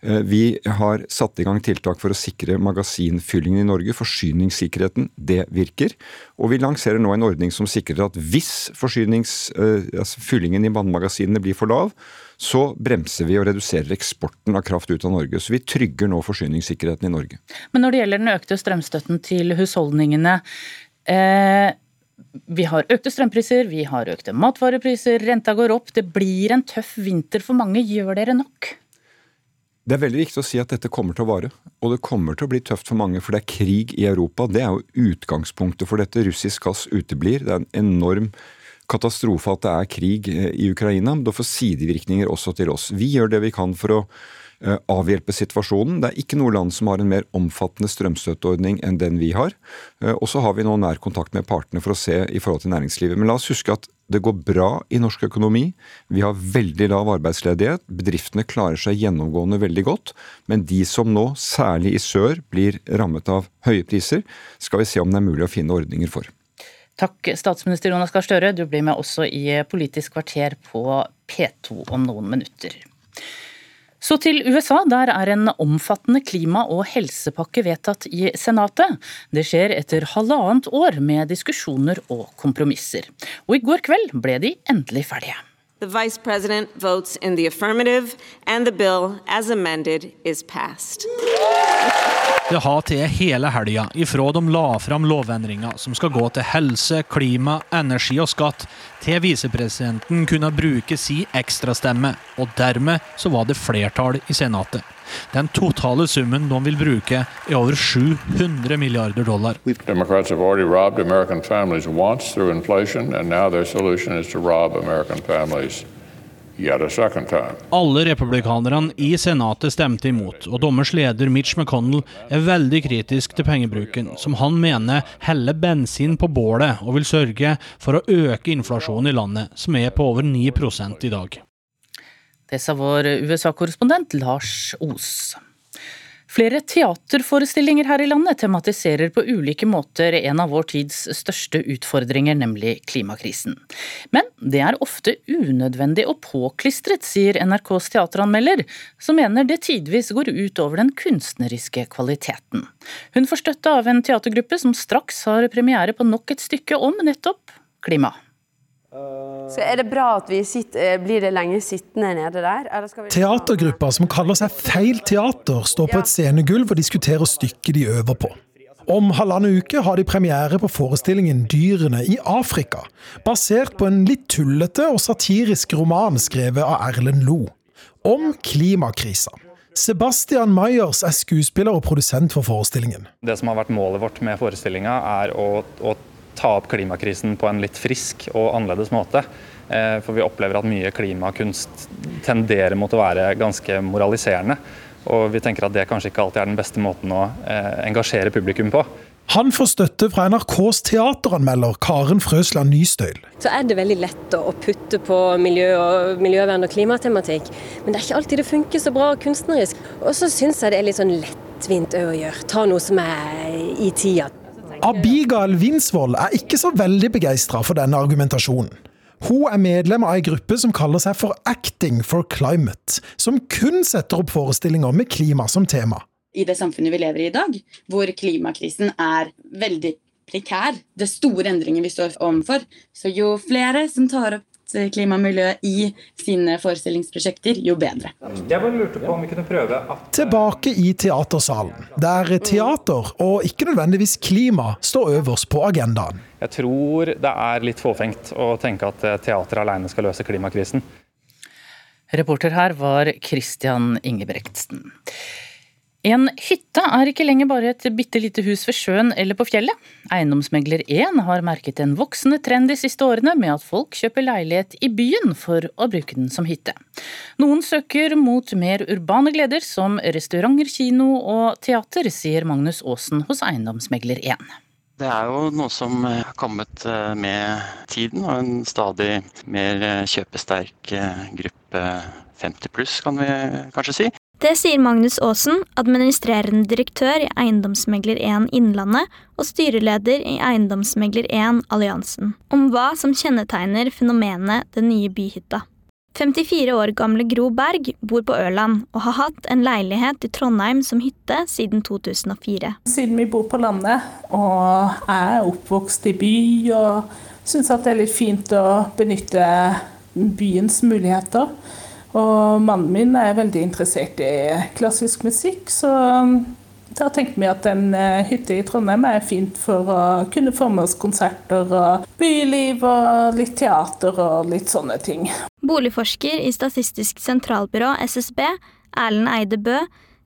Eh, vi har satt i gang tiltak for å sikre magasinfyllingen i Norge. Forsyningssikkerheten, det virker virker. Og vi lanserer nå en ordning som sikrer at hvis uh, altså fyllingen i vannmagasinene blir for lav, så bremser vi og reduserer eksporten av kraft ut av Norge. Så vi trygger nå forsyningssikkerheten i Norge. Men når det gjelder den økte strømstøtten til husholdningene eh, vi har økte strømpriser, vi har økte matvarepriser, renta går opp. Det blir en tøff vinter for mange. Gjør dere nok? Det er veldig viktig å si at dette kommer til å vare. Og det kommer til å bli tøft for mange, for det er krig i Europa. Det er jo utgangspunktet for dette. Russisk gass uteblir. Det er en enorm katastrofe at det er krig eh, i Ukraina. Men det får sidevirkninger også til oss. Vi gjør det vi kan for å avhjelpe situasjonen. Det er ikke noe land som har en mer omfattende strømstøtteordning enn den vi har. Eh, og så har vi nå nær kontakt med partene for å se i forhold til næringslivet. Men la oss huske at det går bra i norsk økonomi. Vi har veldig lav arbeidsledighet. Bedriftene klarer seg gjennomgående veldig godt. Men de som nå, særlig i sør, blir rammet av høye priser, skal vi se om det er mulig å finne ordninger for. Takk, statsminister Jonas Gahr Støre. Du blir med også i Politisk kvarter på P2 om noen minutter. Så til USA. Der er en omfattende klima- og helsepakke vedtatt i Senatet. Det skjer etter halvannet år med diskusjoner og kompromisser. Og i går kveld ble de endelig ferdige. The Vice President votes in the affirmative, and the bill as amended is passed. Det har til hele helga ifra de la fram lovendringer som skal gå til helse, klima, energi og skatt, til visepresidenten kunne bruke si ekstrastemme, og dermed så var det flertall i Senatet. Den totale summen de vil bruke, er over 700 milliarder dollar. Alle republikanerne i Senatet stemte imot, og dommers leder Mitch McConnell er veldig kritisk til pengebruken, som han mener heller bensin på bålet og vil sørge for å øke inflasjonen i landet, som er på over 9 i dag. Det sa vår USA-korrespondent Lars Os. Flere teaterforestillinger her i landet tematiserer på ulike måter en av vår tids største utfordringer, nemlig klimakrisen. Men det er ofte unødvendig og påklistret, sier NRKs teateranmelder, som mener det tidvis går ut over den kunstneriske kvaliteten. Hun får støtte av en teatergruppe som straks har premiere på nok et stykke om nettopp klima. Så Er det bra at vi sitter, eh, blir det lenge sittende nede der? Teatergrupper som kaller seg Feil teater, står på et scenegulv og diskuterer stykket de øver på. Om halvannen uke har de premiere på forestillingen 'Dyrene i Afrika', basert på en litt tullete og satirisk roman skrevet av Erlend Lo. Om klimakrisa. Sebastian Myers er skuespiller og produsent for forestillingen. Det som har vært målet vårt med forestillinga, er å, å ta opp klimakrisen på en litt frisk og annerledes måte. Eh, for vi opplever at mye klimakunst tenderer mot å være ganske moraliserende. Og vi tenker at det kanskje ikke alltid er den beste måten å eh, engasjere publikum på. Han får støtte fra NRKs teateranmelder Karen Frøsland Nystøyl. Så er det veldig lett å putte på miljø og miljøvern og klimatematikk, men det er ikke alltid det funker så bra kunstnerisk. Og så syns jeg det er litt sånn lettvint å gjøre. Ta noe som er i tida. Abigail Winsvold er ikke så veldig begeistra for denne argumentasjonen. Hun er medlem av ei gruppe som kaller seg for Acting for Climate, som kun setter opp forestillinger med klima som tema. I det samfunnet vi lever i i dag, hvor klimakrisen er veldig prekær, det er store endringer vi står overfor, så jo flere som tar opp klima og miljø i sine forestillingsprosjekter, jo bedre. Jeg bare lurte på om vi kunne prøve at Tilbake i teatersalen, der teater og ikke nødvendigvis klima står øverst på agendaen. Jeg tror det er litt fåfengt å tenke at teater alene skal løse klimakrisen. Reporter her var Christian Ingebretsen. En hytte er ikke lenger bare et bitte lite hus ved sjøen eller på fjellet. Eiendomsmegler1 har merket en voksende trend de siste årene med at folk kjøper leilighet i byen for å bruke den som hytte. Noen søker mot mer urbane gleder som restauranter, kino og teater, sier Magnus Aasen hos Eiendomsmegler1. Det er jo noe som har kommet eh, med tiden, og en stadig mer eh, kjøpesterk eh, gruppe 50 pluss, kan vi kanskje si. Det sier Magnus Aasen, administrerende direktør i Eiendomsmegler1 Innlandet og styreleder i Eiendomsmegler1 Alliansen, om hva som kjennetegner fenomenet Den nye byhytta. 54 år gamle Gro Berg bor på Ørland og har hatt en leilighet i Trondheim som hytte siden 2004. Siden vi bor på landet og er oppvokst i by og syns det er litt fint å benytte byens muligheter. Og mannen min er veldig interessert i klassisk musikk, så da tenkte vi at en eh, hytte i Trondheim er fint for å kunne få med oss konserter og byliv og litt teater og litt sånne ting. Boligforsker i Statistisk sentralbyrå, SSB, Erlend Eide Bø,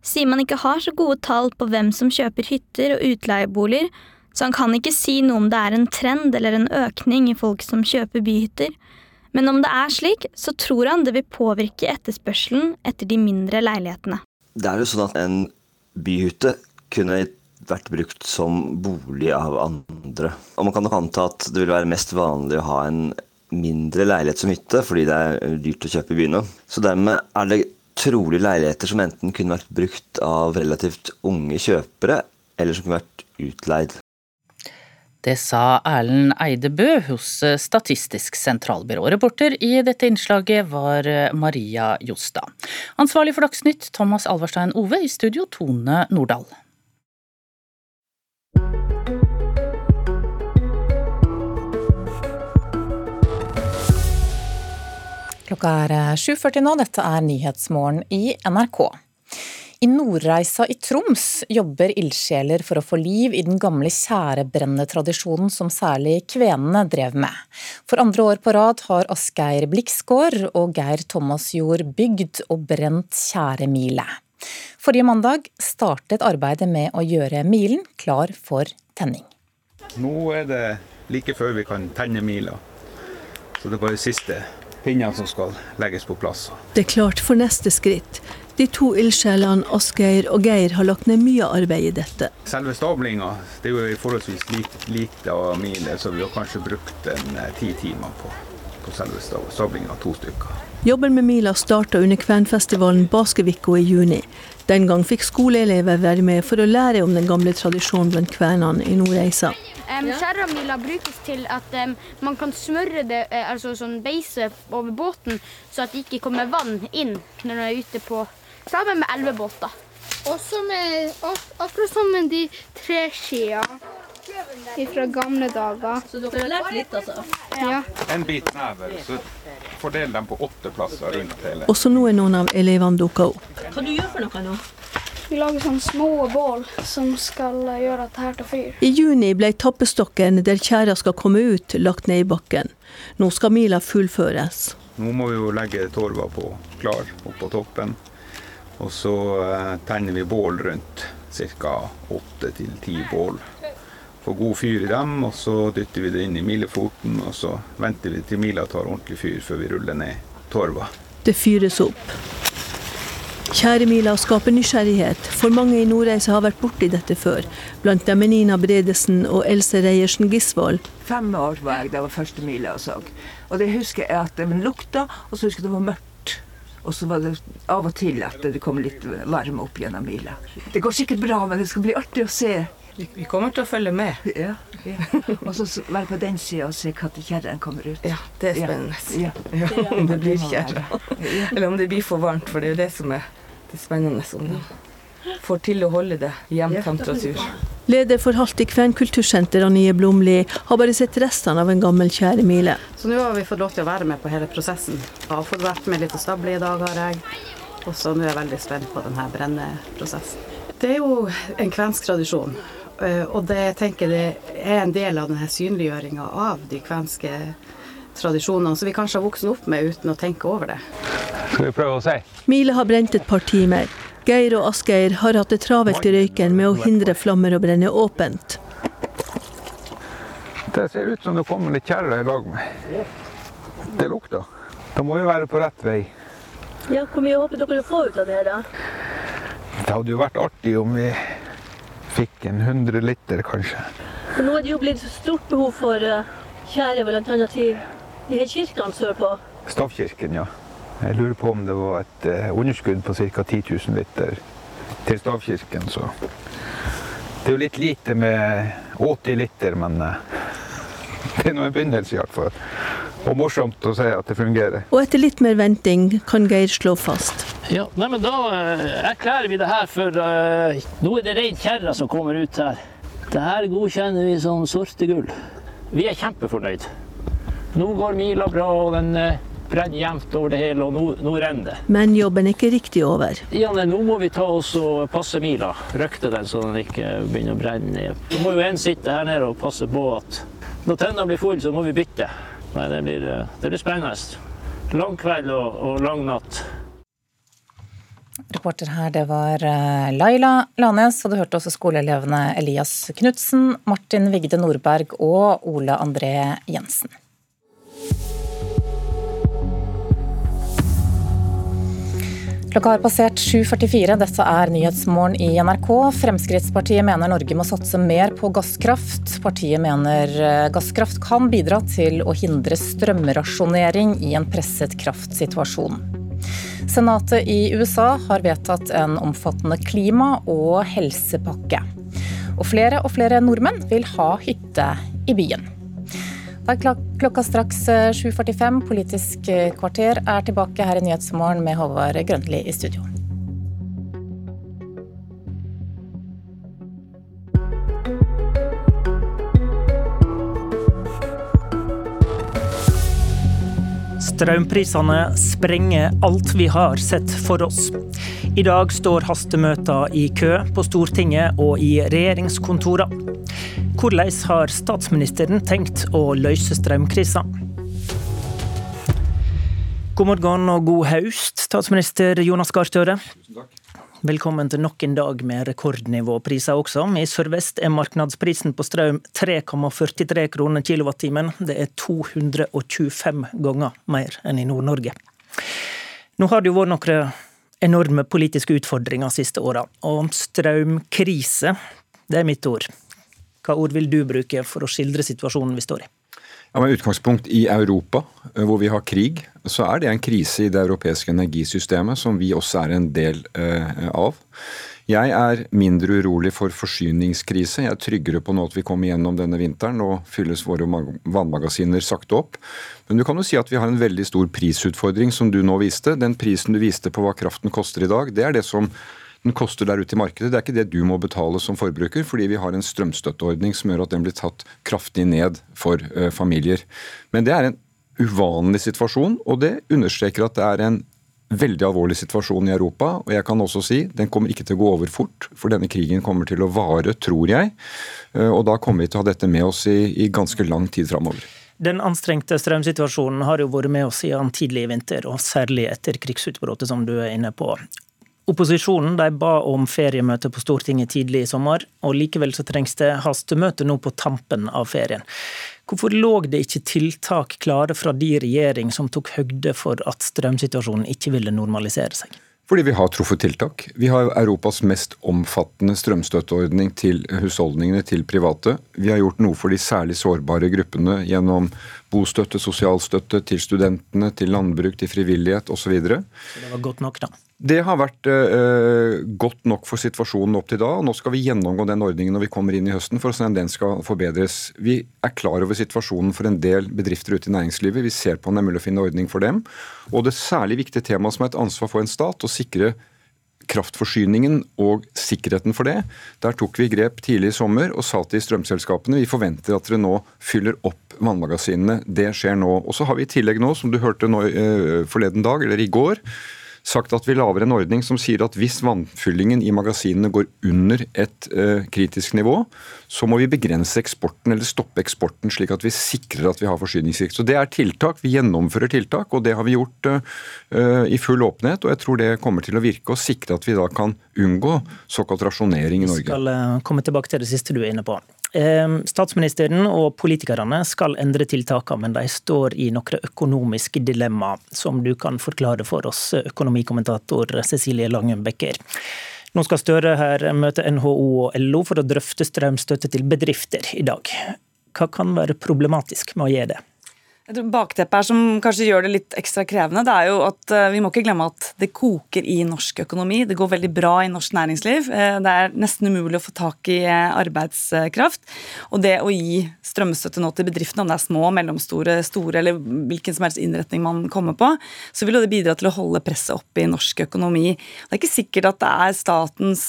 sier man ikke har så gode tall på hvem som kjøper hytter og utleieboliger, så han kan ikke si noe om det er en trend eller en økning i folk som kjøper byhytter. Men om det er slik, så tror han det vil påvirke etterspørselen etter de mindre leilighetene. Det er jo sånn at en byhytte kunne vært brukt som bolig av andre. Og man kan nok anta at det vil være mest vanlig å ha en mindre leilighet som hytte, fordi det er dyrt å kjøpe i byene. Så dermed er det trolig leiligheter som enten kunne vært brukt av relativt unge kjøpere, eller som kunne vært utleid. Det sa Erlend Eidebø hos Statistisk sentralbyrå. Reporter i dette innslaget var Maria Jostad. Ansvarlig for Dagsnytt Thomas Alverstein Ove, i studio Tone Nordahl. Klokka er 7.40 nå, dette er Nyhetsmorgen i NRK. I Nordreisa i Troms jobber ildsjeler for å få liv i den gamle tjærebrennetradisjonen som særlig kvenene drev med. For andre år på rad har Asgeir Bliksgård og Geir Thomas Jord bygd og brent tjæremile. Forrige mandag startet arbeidet med å gjøre milen klar for tenning. Nå er det like før vi kan tenne mila, så det er bare siste pinnene som skal legges på plass. Det er klart for neste skritt. De to ildsjelene Asgeir og Geir har lagt ned mye arbeid i dette. Selve stablinga det er jo forholdsvis lite av mile, så vi har kanskje brukt en ti timer på, på selve stablinga. To stykker. Jobben med mila starta under kvenfestivalen Baskevikko i juni. Den gang fikk skoleelever være med for å lære om den gamle tradisjonen blant kvenene i Nordreisa. Um, Skjæramila brukes til at um, man kan smøre det, altså sånn beise over båten, så at det ikke kommer vann inn når man er ute på Sammen med elvebåter. Også med, akkurat som med de tre skia fra gamle dager. Så dere har lært litt, altså? Ja. En bit never, så fordel dem på åtte plasser rundt hele. Også nå er noen av elevene dukka opp. Hva du gjør for noe nå? Vi lager sånne små bål som skal gjøre at det her tar fyr. I juni ble tappestokken der tjæra skal komme ut, lagt ned i bakken. Nå skal mila fullføres. Nå må vi jo legge torva på klar oppå toppen. Og så eh, tenner vi bål rundt. Ca. åtte til ti bål. Får god fyr i dem, og så dytter vi det inn i milefoten. Og så venter vi til mila tar ordentlig fyr før vi ruller ned torva. Det fyres opp. Tjæremila skaper nysgjerrighet, for mange i Nordreisa har vært borti dette før. Blant dem er Nina Bredesen og Else Reiersen Gisvold. Fem år var jeg da var første mila og så. Og det husker jeg at det lukta, og så husker jeg det var mørkt. Og så var det av og til at det kom litt varme opp gjennom mila. Det går sikkert bra, men det skal bli artig å se. Vi kommer til å følge med. Ja, ja. Og så være på den sida og se når kjerren kommer ut. Ja, det er spennende. Ja. Om det blir kjerre. Eller om det blir for varmt, for det er jo det som er det spennende. Om de får til å holde det jevn temperatur. Leder for Halti kvenkultursenter, Anie Blomli, har bare sett restene av en gammel tjæremile. Så nå har vi fått lov til å være med på hele prosessen. Jeg har fått vært med litt å stable i dag, har jeg. Og så nå er jeg veldig spent på denne brenneprosessen. Det er jo en kvensk tradisjon. Eh, og det tenker jeg er en del av denne synliggjøringa av de kvenske tradisjonene som vi kanskje har vokst opp med uten å tenke over det. Skal vi prøve å se? Mile har brent et par timer. Geir og Asgeir har hatt det travelt i røyken med å hindre flammer å brenne åpent. Det ser ut som det kommer litt kjerre i lag med. Det lukter. Da må vi være på rett vei. Ja, Hvor mye håper dere å få ut av det? da? Det hadde jo vært artig om vi fikk en 100 liter, kanskje. For nå er det jo blitt stort behov for tjære, bl.a. til de her kirkene sørpå. Stavkirken, ja. Jeg lurer på om det var et uh, underskudd på ca. 10 000 liter til stavkirken, så Det er jo litt lite med 80 liter, men uh, *laughs* det er nå en begynnelse i hvert fall. Og morsomt å se at det fungerer. Og etter litt mer venting kan Geir slå fast. Ja, nei, men Da uh, erklærer vi det her for uh, Nå er det rein kjerre som kommer ut her. Det her godkjenner vi som sorte gull. Vi er kjempefornøyd. Nå går mila bra, og den uh, brenner jevnt over det hele, og nå, nå renner det. Men jobben er ikke riktig over. Ja, nei, nå må vi ta oss og passe mila. Røkte den så den ikke begynner å brenne ned. Så må jo en sitte her nede og passe på at når tennene blir fulle, så må vi bytte. Nei, det blir, det blir spennende. Lang kveld og, og lang natt. Reporter her, det var Laila Lanes, og du hørte også skoleelevene Elias Knutsen, Martin Vigde Nordberg og Ole André Jensen. Klokka har passert 7.44. Dette er Nyhetsmorgen i NRK. Fremskrittspartiet mener Norge må satse mer på gasskraft. Partiet mener gasskraft kan bidra til å hindre strømrasjonering i en presset kraftsituasjon. Senatet i USA har vedtatt en omfattende klima- og helsepakke. Og flere og flere nordmenn vil ha hytte i byen. Det er klokka straks 7.45. Politisk kvarter er tilbake her i Nyhetsmorgen med Håvard Grønli i studio. Strømprisene sprenger alt vi har sett for oss. I dag står hastemøter i kø på Stortinget og i regjeringskontorene. Hvordan har statsministeren tenkt å løse strømkrisa? God morgen og god høst, statsminister Jonas Gahr Støre. Velkommen til nok en dag med rekordnivåpriser også. I Sør-Vest er markedsprisen på strøm 3,43 kroner kilowattimen. Det er 225 ganger mer enn i Nord-Norge. Nå har det jo vært noen enorme politiske utfordringer siste åra, og strømkrise, det er mitt ord. Hva ord vil du bruke for å skildre situasjonen vi står i? Ja, med utgangspunkt i Europa, hvor vi har krig, så er det en krise i det europeiske energisystemet som vi også er en del av. Jeg er mindre urolig for forsyningskrise. Jeg er tryggere på nå at vi kommer gjennom denne vinteren. og fylles våre vannmagasiner sakte opp. Men du kan jo si at vi har en veldig stor prisutfordring, som du nå viste. Den prisen du viste på hva kraften koster i dag, det er det som den koster der ute i markedet. Det er ikke det du må betale som forbruker, fordi vi har en strømstøtteordning som gjør at den blir tatt kraftig ned for uh, familier. Men det er en uvanlig situasjon, og det understreker at det er en veldig alvorlig situasjon i Europa. Og jeg kan også si den kommer ikke til å gå over fort, for denne krigen kommer til å vare, tror jeg. Uh, og da kommer vi til å ha dette med oss i, i ganske lang tid framover. Den anstrengte strømsituasjonen har jo vært med oss siden tidlig i vinter, og særlig etter krigsutbruddet, som du er inne på. Opposisjonen de ba om feriemøte på Stortinget tidlig i sommer, og likevel så trengs det hastemøte nå på tampen av ferien. Hvorfor lå det ikke tiltak klare fra de regjering som tok høgde for at strømsituasjonen ikke ville normalisere seg? Fordi vi har truffet tiltak. Vi har Europas mest omfattende strømstøtteordning til husholdningene, til private. Vi har gjort noe for de særlig sårbare gruppene gjennom bostøtte, sosialstøtte til studentene, til landbruk, til frivillighet osv. Det var godt nok, da? Det har vært uh, godt nok for situasjonen opp til da. og Nå skal vi gjennomgå den ordningen når vi kommer inn i høsten for å se om den skal forbedres. Vi er klar over situasjonen for en del bedrifter ute i næringslivet. Vi ser på om det er mulig å finne ordning for dem. Og det særlig viktige temaet som er et ansvar for en stat, å sikre kraftforsyningen og sikkerheten for det. Der tok vi grep tidlig i sommer og sa til strømselskapene vi forventer at dere nå fyller opp vannmagasinene. Det skjer nå. Og så har vi i tillegg nå, som du hørte nå, eh, forleden dag, eller i går, sagt at vi lager en ordning som sier at hvis vannfyllingen i magasinene går under et uh, kritisk nivå, så må vi begrense eksporten eller stoppe eksporten, slik at vi sikrer at vi har forsyningssikkerhet. Så Det er tiltak. Vi gjennomfører tiltak, og det har vi gjort uh, i full åpenhet. og Jeg tror det kommer til å virke og sikre at vi da kan unngå såkalt rasjonering i Norge. Vi skal uh, komme tilbake til det siste du er inne på. Ehm, statsministeren og politikerne skal endre tiltakene, men de står i noen økonomiske dilemma, som du kan forklare for oss, økonomikommentator Cecilie Langum Becker. Nå skal Støre her møte NHO og LO for å drøfte strømstøtte til bedrifter i dag. Hva kan være problematisk med å gjøre det? Jeg tror Bakteppet her som kanskje gjør det litt ekstra krevende, det er jo at eh, vi må ikke glemme at det koker i norsk økonomi. Det går veldig bra i norsk næringsliv. Eh, det er nesten umulig å få tak i eh, arbeidskraft. Og det å gi strømstøtte nå til bedriftene, om det er små, mellomstore, store eller hvilken som helst innretning man kommer på, så vil det bidra til å holde presset oppe i norsk økonomi. Det er ikke sikkert at det er statens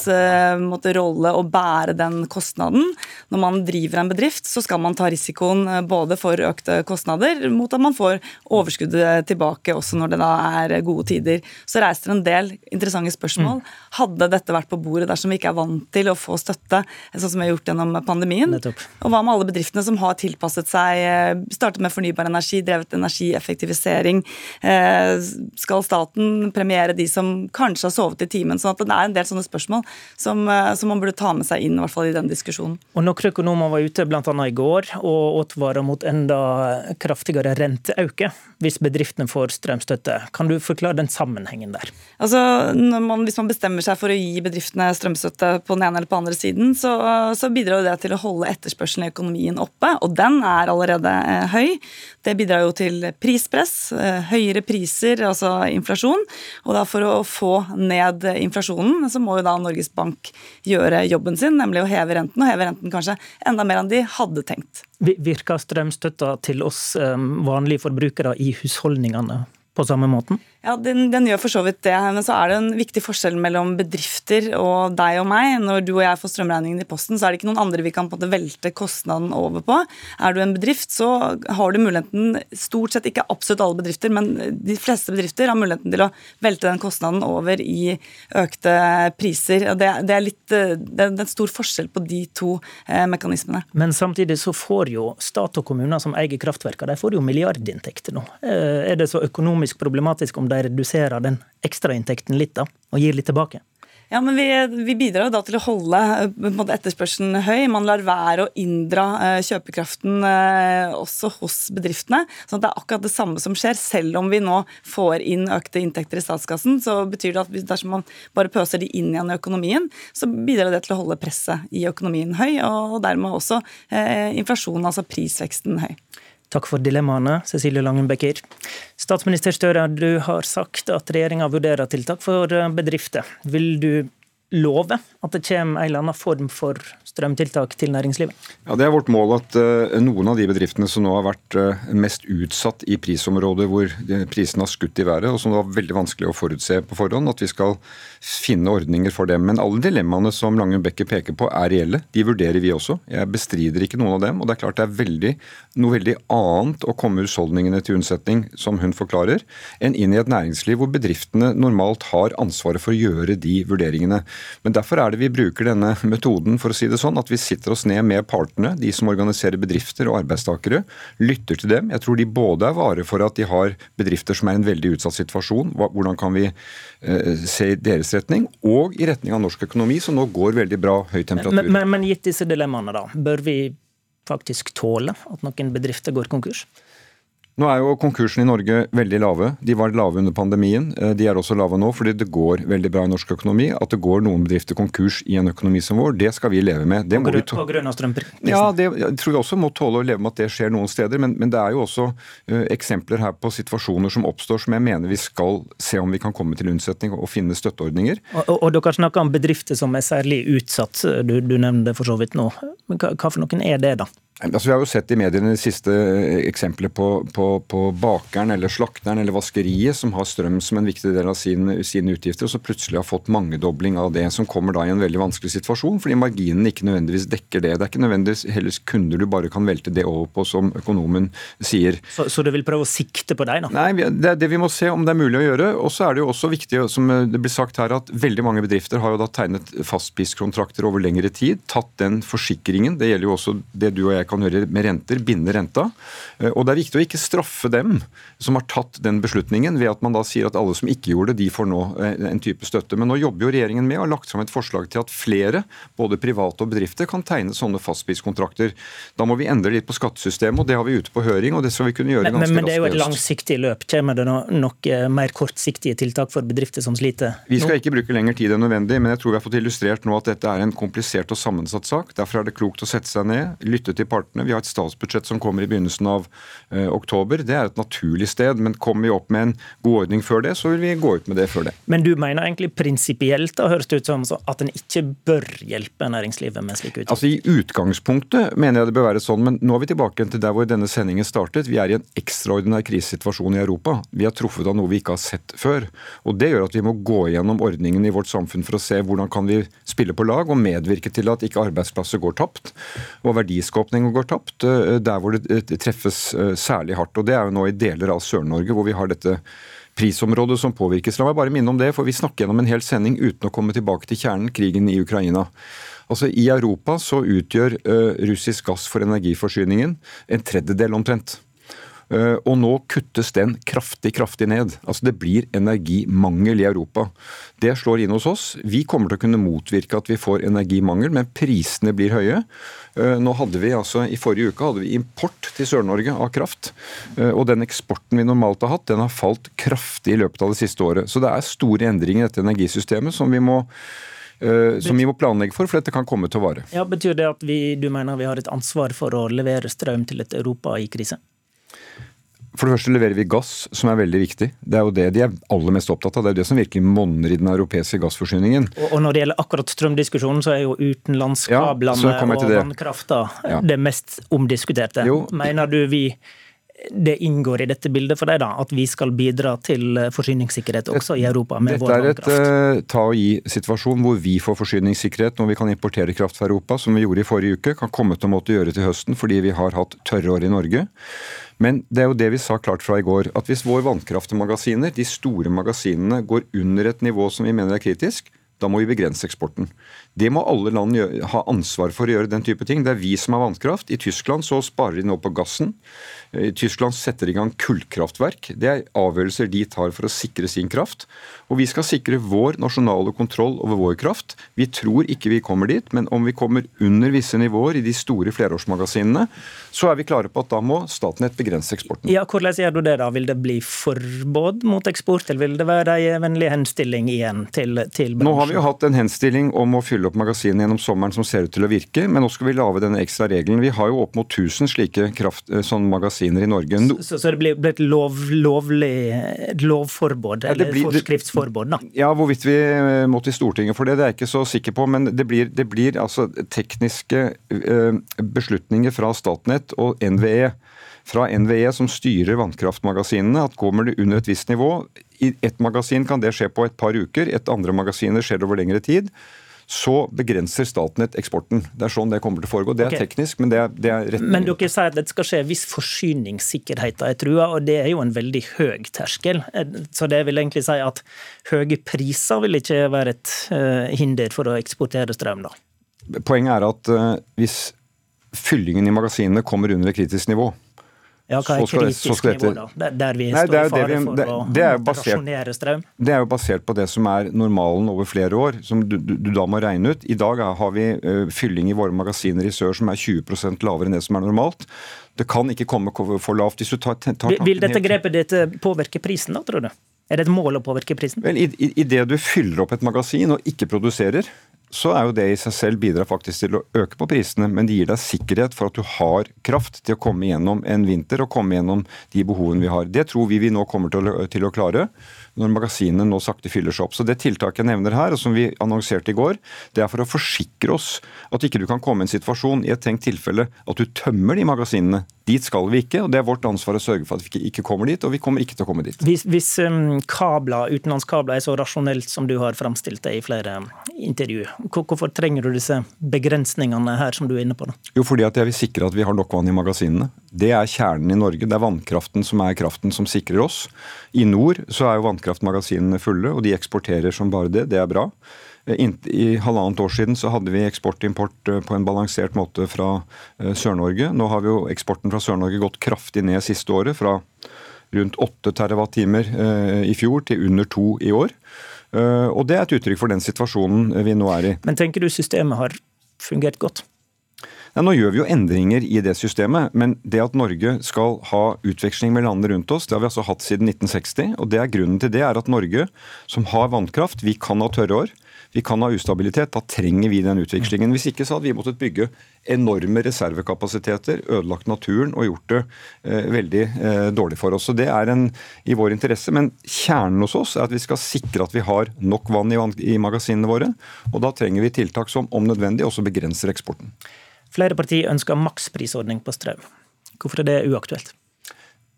måte, rolle å bære den kostnaden. Når man driver en bedrift, så skal man ta risikoen både for økte kostnader mot at man får overskuddet tilbake også når det da er gode tider. Så reiser det en del interessante spørsmål. Mm. Hadde dette vært på bordet dersom vi ikke er vant til å få støtte, sånn som vi har gjort gjennom pandemien? Nettopp. Og hva med alle bedriftene som har tilpasset seg, eh, startet med fornybar energi, drevet energieffektivisering? Eh, skal staten premiere de som kanskje har sovet i timen? Sånn at det er en del sånne spørsmål som, eh, som man burde ta med seg inn i hvert fall i den diskusjonen. Og Noen økonomer var ute bl.a. i går og advarer mot enda kraftigere ytterligere renteauke hvis bedriftene får strømstøtte. Kan du forklare den sammenhengen der? Altså, man, hvis man bestemmer seg for å gi bedriftene strømstøtte på den ene eller på den andre siden, så, så bidrar det til å holde etterspørselen i økonomien oppe, og den er allerede eh, høy. Det bidrar jo til prispress, eh, høyere priser, altså inflasjon. Og da for å få ned inflasjonen, så må jo da Norges Bank gjøre jobben sin, nemlig å heve renten, og heve renten kanskje enda mer enn de hadde tenkt. Virker strømstøtta til oss um, vanlige forbrukere i husholdningene på samme måten? Ja, den, den, gjør for så vidt det. Men så er det en viktig forskjell mellom bedrifter og deg og meg. Når du og jeg får strømregningen i posten, så er det ikke noen andre vi kan på en måte velte kostnaden over på. Er du en bedrift, så har du muligheten, stort sett ikke absolutt alle bedrifter, men de fleste bedrifter har muligheten til å velte den kostnaden over i økte priser. Det, det er litt det er en stor forskjell på de to eh, mekanismene. Men samtidig så får jo stat og kommuner som eier kraftverkene, de får jo milliardinntekter nå. Eh, er det så økonomisk problematisk om de reduserer den ekstrainntekten litt da, og gir litt tilbake? Ja, men vi, vi, bidrar da til å holde eh, etterspørselen høy. Man lar være å inndra uh, kjøpekraften uh, også hos bedriftene. Så det er akkurat det samme som skjer. Selv om vi nå får inn økte inntekter i statskassen, så betyr det at dersom man bare pøser de inn igjen i økonomien, så bidrar det til å holde presset i økonomien høy, og dermed også eh, inflasjonen, altså prisveksten, høy. Takk for dilemmaene, Cecilie Langen. Statsminister Støre, du har sagt at regjeringa vurderer tiltak for bedrifter. Vil du love at det kommer en eller annen form for strømtiltak til næringslivet? Ja, Det er vårt mål at uh, noen av de bedriftene som nå har vært uh, mest utsatt i prisområder hvor prisene har skutt i været, og som det var veldig vanskelig å forutse på forhånd, at vi skal finne ordninger for dem. Men alle dilemmaene som Langen Becker peker på er reelle. De vurderer vi også. Jeg bestrider ikke noen av dem. Og det er klart det er veldig, noe veldig annet å komme husholdningene til unnsetning, som hun forklarer, enn inn i et næringsliv hvor bedriftene normalt har ansvaret for å gjøre de vurderingene. Men derfor er det vi bruker denne metoden, for å si det sånn, at vi sitter oss ned med partene, de som organiserer bedrifter og arbeidstakere, lytter til dem. Jeg tror de både er vare for at de har bedrifter som er i en veldig utsatt situasjon. Hvordan kan vi se se deres retning, og i retning av norsk økonomi, som nå går veldig bra, høy temperatur. Men, men, men gitt disse dilemmaene, da, bør vi faktisk tåle at noen bedrifter går konkurs? Nå er jo konkursene i Norge veldig lave. De var lave under pandemien. Eh, de er også lave nå fordi det går veldig bra i norsk økonomi. At det går noen bedrifter konkurs i en økonomi som vår, det skal vi leve med. Det må vi på grunn av strømprisen? Ja, det tror vi også må tåle å leve med at det skjer noen steder. Men, men det er jo også uh, eksempler her på situasjoner som oppstår som jeg mener vi skal se om vi kan komme til unnsetning og finne støtteordninger. Og, og, og dere snakker om bedrifter som er særlig utsatt. Du, du nevner det for så vidt nå. Men hva, hva for noen er det, da? Altså, vi har jo sett i mediene de siste eksempler eksempelet på, på, på, bakeren eller slakteren eller vaskeriet som har strøm som en viktig del av sine, sine utgifter, og så plutselig har fått mangedobling av det, som kommer da i en veldig vanskelig situasjon, fordi marginen ikke nødvendigvis dekker det. Det er ikke nødvendigvis heller kunder du bare kan velte det over på, som økonomen sier. Så, så du vil prøve å sikte på deg, da? Nei, det er det vi må se om det er mulig å gjøre. Og så er det jo også viktig, som det blir sagt her, at veldig mange bedrifter har jo da tegnet fastpriskontrakter over lengre tid, tatt den forsikringen. Det gjelder jo også det du og jeg kan gjøre med renter, binde renta. Eh, og det er viktig å ikke straffe dem som har tatt den beslutningen, ved at man da sier at alle som ikke gjorde det, de får nå eh, en type støtte. Men nå jobber jo regjeringen med og har lagt fram et forslag til at flere, både private og bedrifter, kan tegne sånne fastpriskontrakter. Da må vi endre litt på skattesystemet, og det har vi ute på høring, og det skal vi kunne gjøre ganske raskt. Men, men det er jo et langsiktig løp. Kommer det nok mer kortsiktige tiltak for bedrifter som sliter? Vi skal ikke bruke lengre tid enn nødvendig, men jeg tror vi har fått illustrert nå at dette er en komplisert og sammensatt sak. Derfor er det klokt å sette seg ned, lytte til partene. Vi har et statsbudsjett som kommer i begynnelsen av eh, oktober. Det er et naturlig sted, men kommer vi opp med en god ordning før det, så vil vi gå ut med det før det. Men du mener egentlig prinsipielt da, høres det ut som at en ikke bør hjelpe næringslivet med slike utgifter? Altså I utgangspunktet mener jeg det bør være sånn, men nå er vi tilbake til der hvor denne sendingen startet. Vi er i en ekstraordinær krisesituasjon i Europa. Vi har truffet av noe vi ikke har sett før. Og Det gjør at vi må gå gjennom ordningen i vårt samfunn for å se hvordan kan vi spille på lag og medvirke til at ikke arbeidsplasser går tapt og verdiskapning går tapt eh, der hvor det treffes eh, særlig hardt. Og Det er jo nå i deler av Sør-Norge hvor vi har dette prisområdet som påvirkes. La meg bare minne om det, for vi snakker gjennom en hel sending uten å komme tilbake til kjernen, krigen i Ukraina. Altså I Europa så utgjør russisk gass for energiforsyningen en tredjedel omtrent. Uh, og nå kuttes den kraftig, kraftig ned. Altså Det blir energimangel i Europa. Det slår inn hos oss. Vi kommer til å kunne motvirke at vi får energimangel, men prisene blir høye. Uh, nå hadde vi altså, I forrige uke hadde vi import til Sør-Norge av kraft. Og den eksporten vi normalt har hatt, den har falt kraftig i løpet av det siste året. Så det er store endringer i dette energisystemet som vi må som vi må planlegge for, for dette kan komme til å vare. Ja, Betyr det at vi, du mener vi har et ansvar for å levere strøm til et Europa i krise? For det første leverer vi gass, som er veldig viktig. Det er jo det de er aller mest opptatt av. Det er jo det som virkelig monner i den europeiske gassforsyningen. Og, og når det gjelder akkurat strømdiskusjonen, så er jo utenlandskablene ja, og vannkrafta ja. det mest omdiskuterte. Jo. Mener du vi det inngår i dette bildet for deg, da, at vi skal bidra til forsyningssikkerhet også i Europa med Dette vår vannkraft? Dette er et uh, ta og gi-situasjon hvor vi får forsyningssikkerhet når vi kan importere kraft fra Europa, som vi gjorde i forrige uke. Kan komme til å måtte gjøre til høsten fordi vi har hatt tørre år i Norge. Men det er jo det vi sa klart fra i går, at hvis våre vannkraftmagasiner, de store magasinene, går under et nivå som vi mener er kritisk, da må vi begrense eksporten. Det må alle land gjøre, ha ansvar for å gjøre den type ting. Det er vi som har vannkraft. I Tyskland så sparer de nå på gassen. I Tyskland setter de i gang kullkraftverk. Det er avgjørelser de tar for å sikre sin kraft. Og vi skal sikre vår nasjonale kontroll over vår kraft. Vi tror ikke vi kommer dit, men om vi kommer under visse nivåer i de store flerårsmagasinene, så er vi klare på at da må Statnett begrense eksporten. Ja, Hvordan gjør du det da? Vil det bli forbud mot eksport, eller vil det være en vennlig henstilling igjen til, til bransjen? Nå har vi jo hatt en henstilling om å fylle opp magasinene gjennom sommeren som ser ut til å virke, men nå skal vi lage denne ekstra regelen. Vi har jo opp mot 1000 slike kraft, sånn magasiner i Norge. No så, så, det blir, blir et lov, lovlig lovforbud, eller ja, blir, forskriftsforbud, da? Ja, hvorvidt vi må til Stortinget for det, det er jeg ikke så sikker på. Men det blir, det blir altså tekniske beslutninger fra Statnett og NVE fra NVE som styrer vannkraftmagasinene, at kommer det under et visst nivå I ett magasin kan det skje på et par uker, et andre magasin skjer over lengre tid så begrenser Statnett eksporten. Det er sånn det kommer til å foregå. Det er okay. teknisk, men det er, det er rett. Men dere sier at det skal skje hvis forsyningssikkerheten er trua, og det er jo en veldig høy terskel. Så det vil egentlig si at høye priser vil ikke være et uh, hinder for å eksportere strøm, da? Poenget er at uh, hvis fyllingen i magasinene kommer under et kritisk nivå, ja, hva er kritisk nivå, da? Der vi Nei, står i fare for det, det å *laughs* basert, rasjonere strøm? Det er jo basert på det som er normalen over flere år, som du, du, du da må regne ut. I dag har vi uh, fylling i våre magasiner i sør som er 20% lavere enn det som er normalt. Det kan ikke komme for lavt. hvis du tar, tar Vil dette grepet ditt eh, påvirke prisen, da, tror du? Er det et mål å påvirke prisen? Vel, i, i, i det du fyller opp et magasin og ikke produserer, så er jo det i seg selv bidrar faktisk til å øke på prisene, men det gir deg sikkerhet for at du har kraft til å komme gjennom en vinter og komme gjennom de behovene vi har. Det tror vi vi nå kommer til å, til å klare. når magasinene nå sakte fyller seg opp. Så Det tiltaket jeg nevner her, og som vi annonserte i går, det er for å forsikre oss at ikke du kan komme i en situasjon i et tenkt tilfelle at du tømmer de magasinene. Dit skal vi ikke, og det er vårt ansvar å sørge for at vi ikke kommer dit, og vi kommer ikke til å komme dit. Hvis, hvis um, kabler, utenlandskabler er så rasjonelt som du har framstilt det i flere intervju, hvorfor trenger du disse begrensningene her som du er inne på? Da? Jo, fordi at jeg vil sikre at vi har nok vann i magasinene. Det er kjernen i Norge. Det er vannkraften som er kraften som sikrer oss. I nord så er jo vannkraftmagasinene fulle, og de eksporterer som bare det. Det er bra. Eh, I halvannet år siden så hadde vi eksport-import eh, på en balansert måte fra eh, Sør-Norge. Nå har vi jo eksporten fra Sør-Norge gått kraftig ned siste året, fra rundt 8 TWh i fjor til under 2 i år. Og det er et uttrykk for den situasjonen vi nå er i. Men tenker du systemet har fungert godt? Ja, nå gjør vi jo endringer i det systemet, men det at Norge skal ha utveksling med landene rundt oss, det har vi altså hatt siden 1960. og det er Grunnen til det er at Norge, som har vannkraft, vi kan ha tørre år. Vi kan ha ustabilitet. Da trenger vi den utvekslingen. Hvis ikke så hadde vi måttet bygge enorme reservekapasiteter, ødelagt naturen og gjort det eh, veldig eh, dårlig for oss. Så Det er en, i vår interesse. Men kjernen hos oss er at vi skal sikre at vi har nok vann i, i magasinene våre. Og da trenger vi tiltak som om nødvendig også begrenser eksporten. Flere partier ønsker maksprisordning på strøm. Hvorfor er det uaktuelt?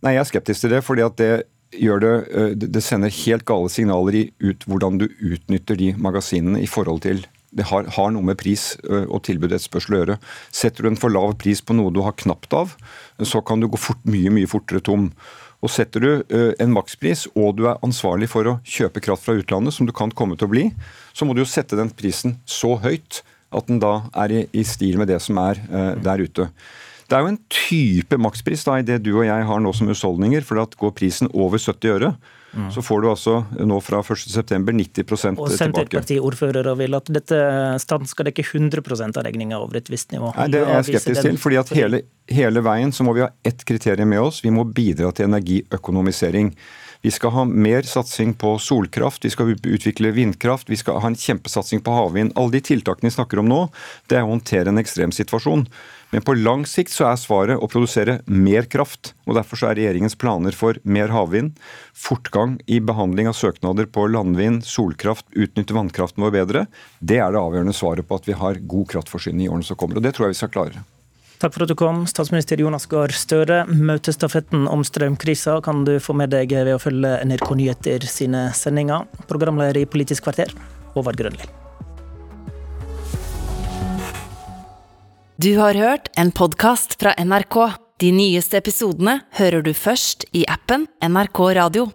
Nei, Jeg er skeptisk til det, fordi at det det, det sender helt gale signaler i ut hvordan du utnytter de magasinene i forhold til det har, har, noe med pris eh, og tilbud etterspørsel å gjøre. Setter du en for lav pris på noe du har knapt av, så kan du gå fort, mye mye fortere tom. Og Setter du eh, en makspris og du er ansvarlig for å kjøpe kraft fra utlandet, som du kan komme til å bli, så må du jo sette den prisen så høyt at den da er i, i stil med det som er der ute. Det er jo en type makspris da, i det du og jeg har nå som husholdninger. for at Går prisen over 70 øre, mm. så får du altså nå fra 1.9 90 tilbake. Og Senterparti-ordførere vil at dette staten skal dekke 100 av regninga over et visst nivå. Nei, Det er jeg skeptisk til. fordi at hele, hele veien så må vi ha ett kriterium med oss. Vi må bidra til energiøkonomisering. Vi skal ha mer satsing på solkraft, vi skal utvikle vindkraft, vi skal ha en kjempesatsing på havvind. Alle de tiltakene vi snakker om nå, det er å håndtere en ekstremsituasjon. Men på lang sikt så er svaret å produsere mer kraft. og Derfor så er regjeringens planer for mer havvind, fortgang i behandling av søknader på landvind, solkraft, utnytte vannkraften vår bedre, det er det avgjørende svaret på at vi har god kraftforsyning i årene som kommer. og Det tror jeg vi skal klare. Takk for at du kom, statsminister Jonas Gahr Støre. Møtestafetten om strømkrisa kan du få med deg ved å følge NRK Nyheter sine sendinger. Programleder i Politisk kvarter, Håvard Grønli. Du har hørt en podkast fra NRK. De nyeste episodene hører du først i appen NRK Radio.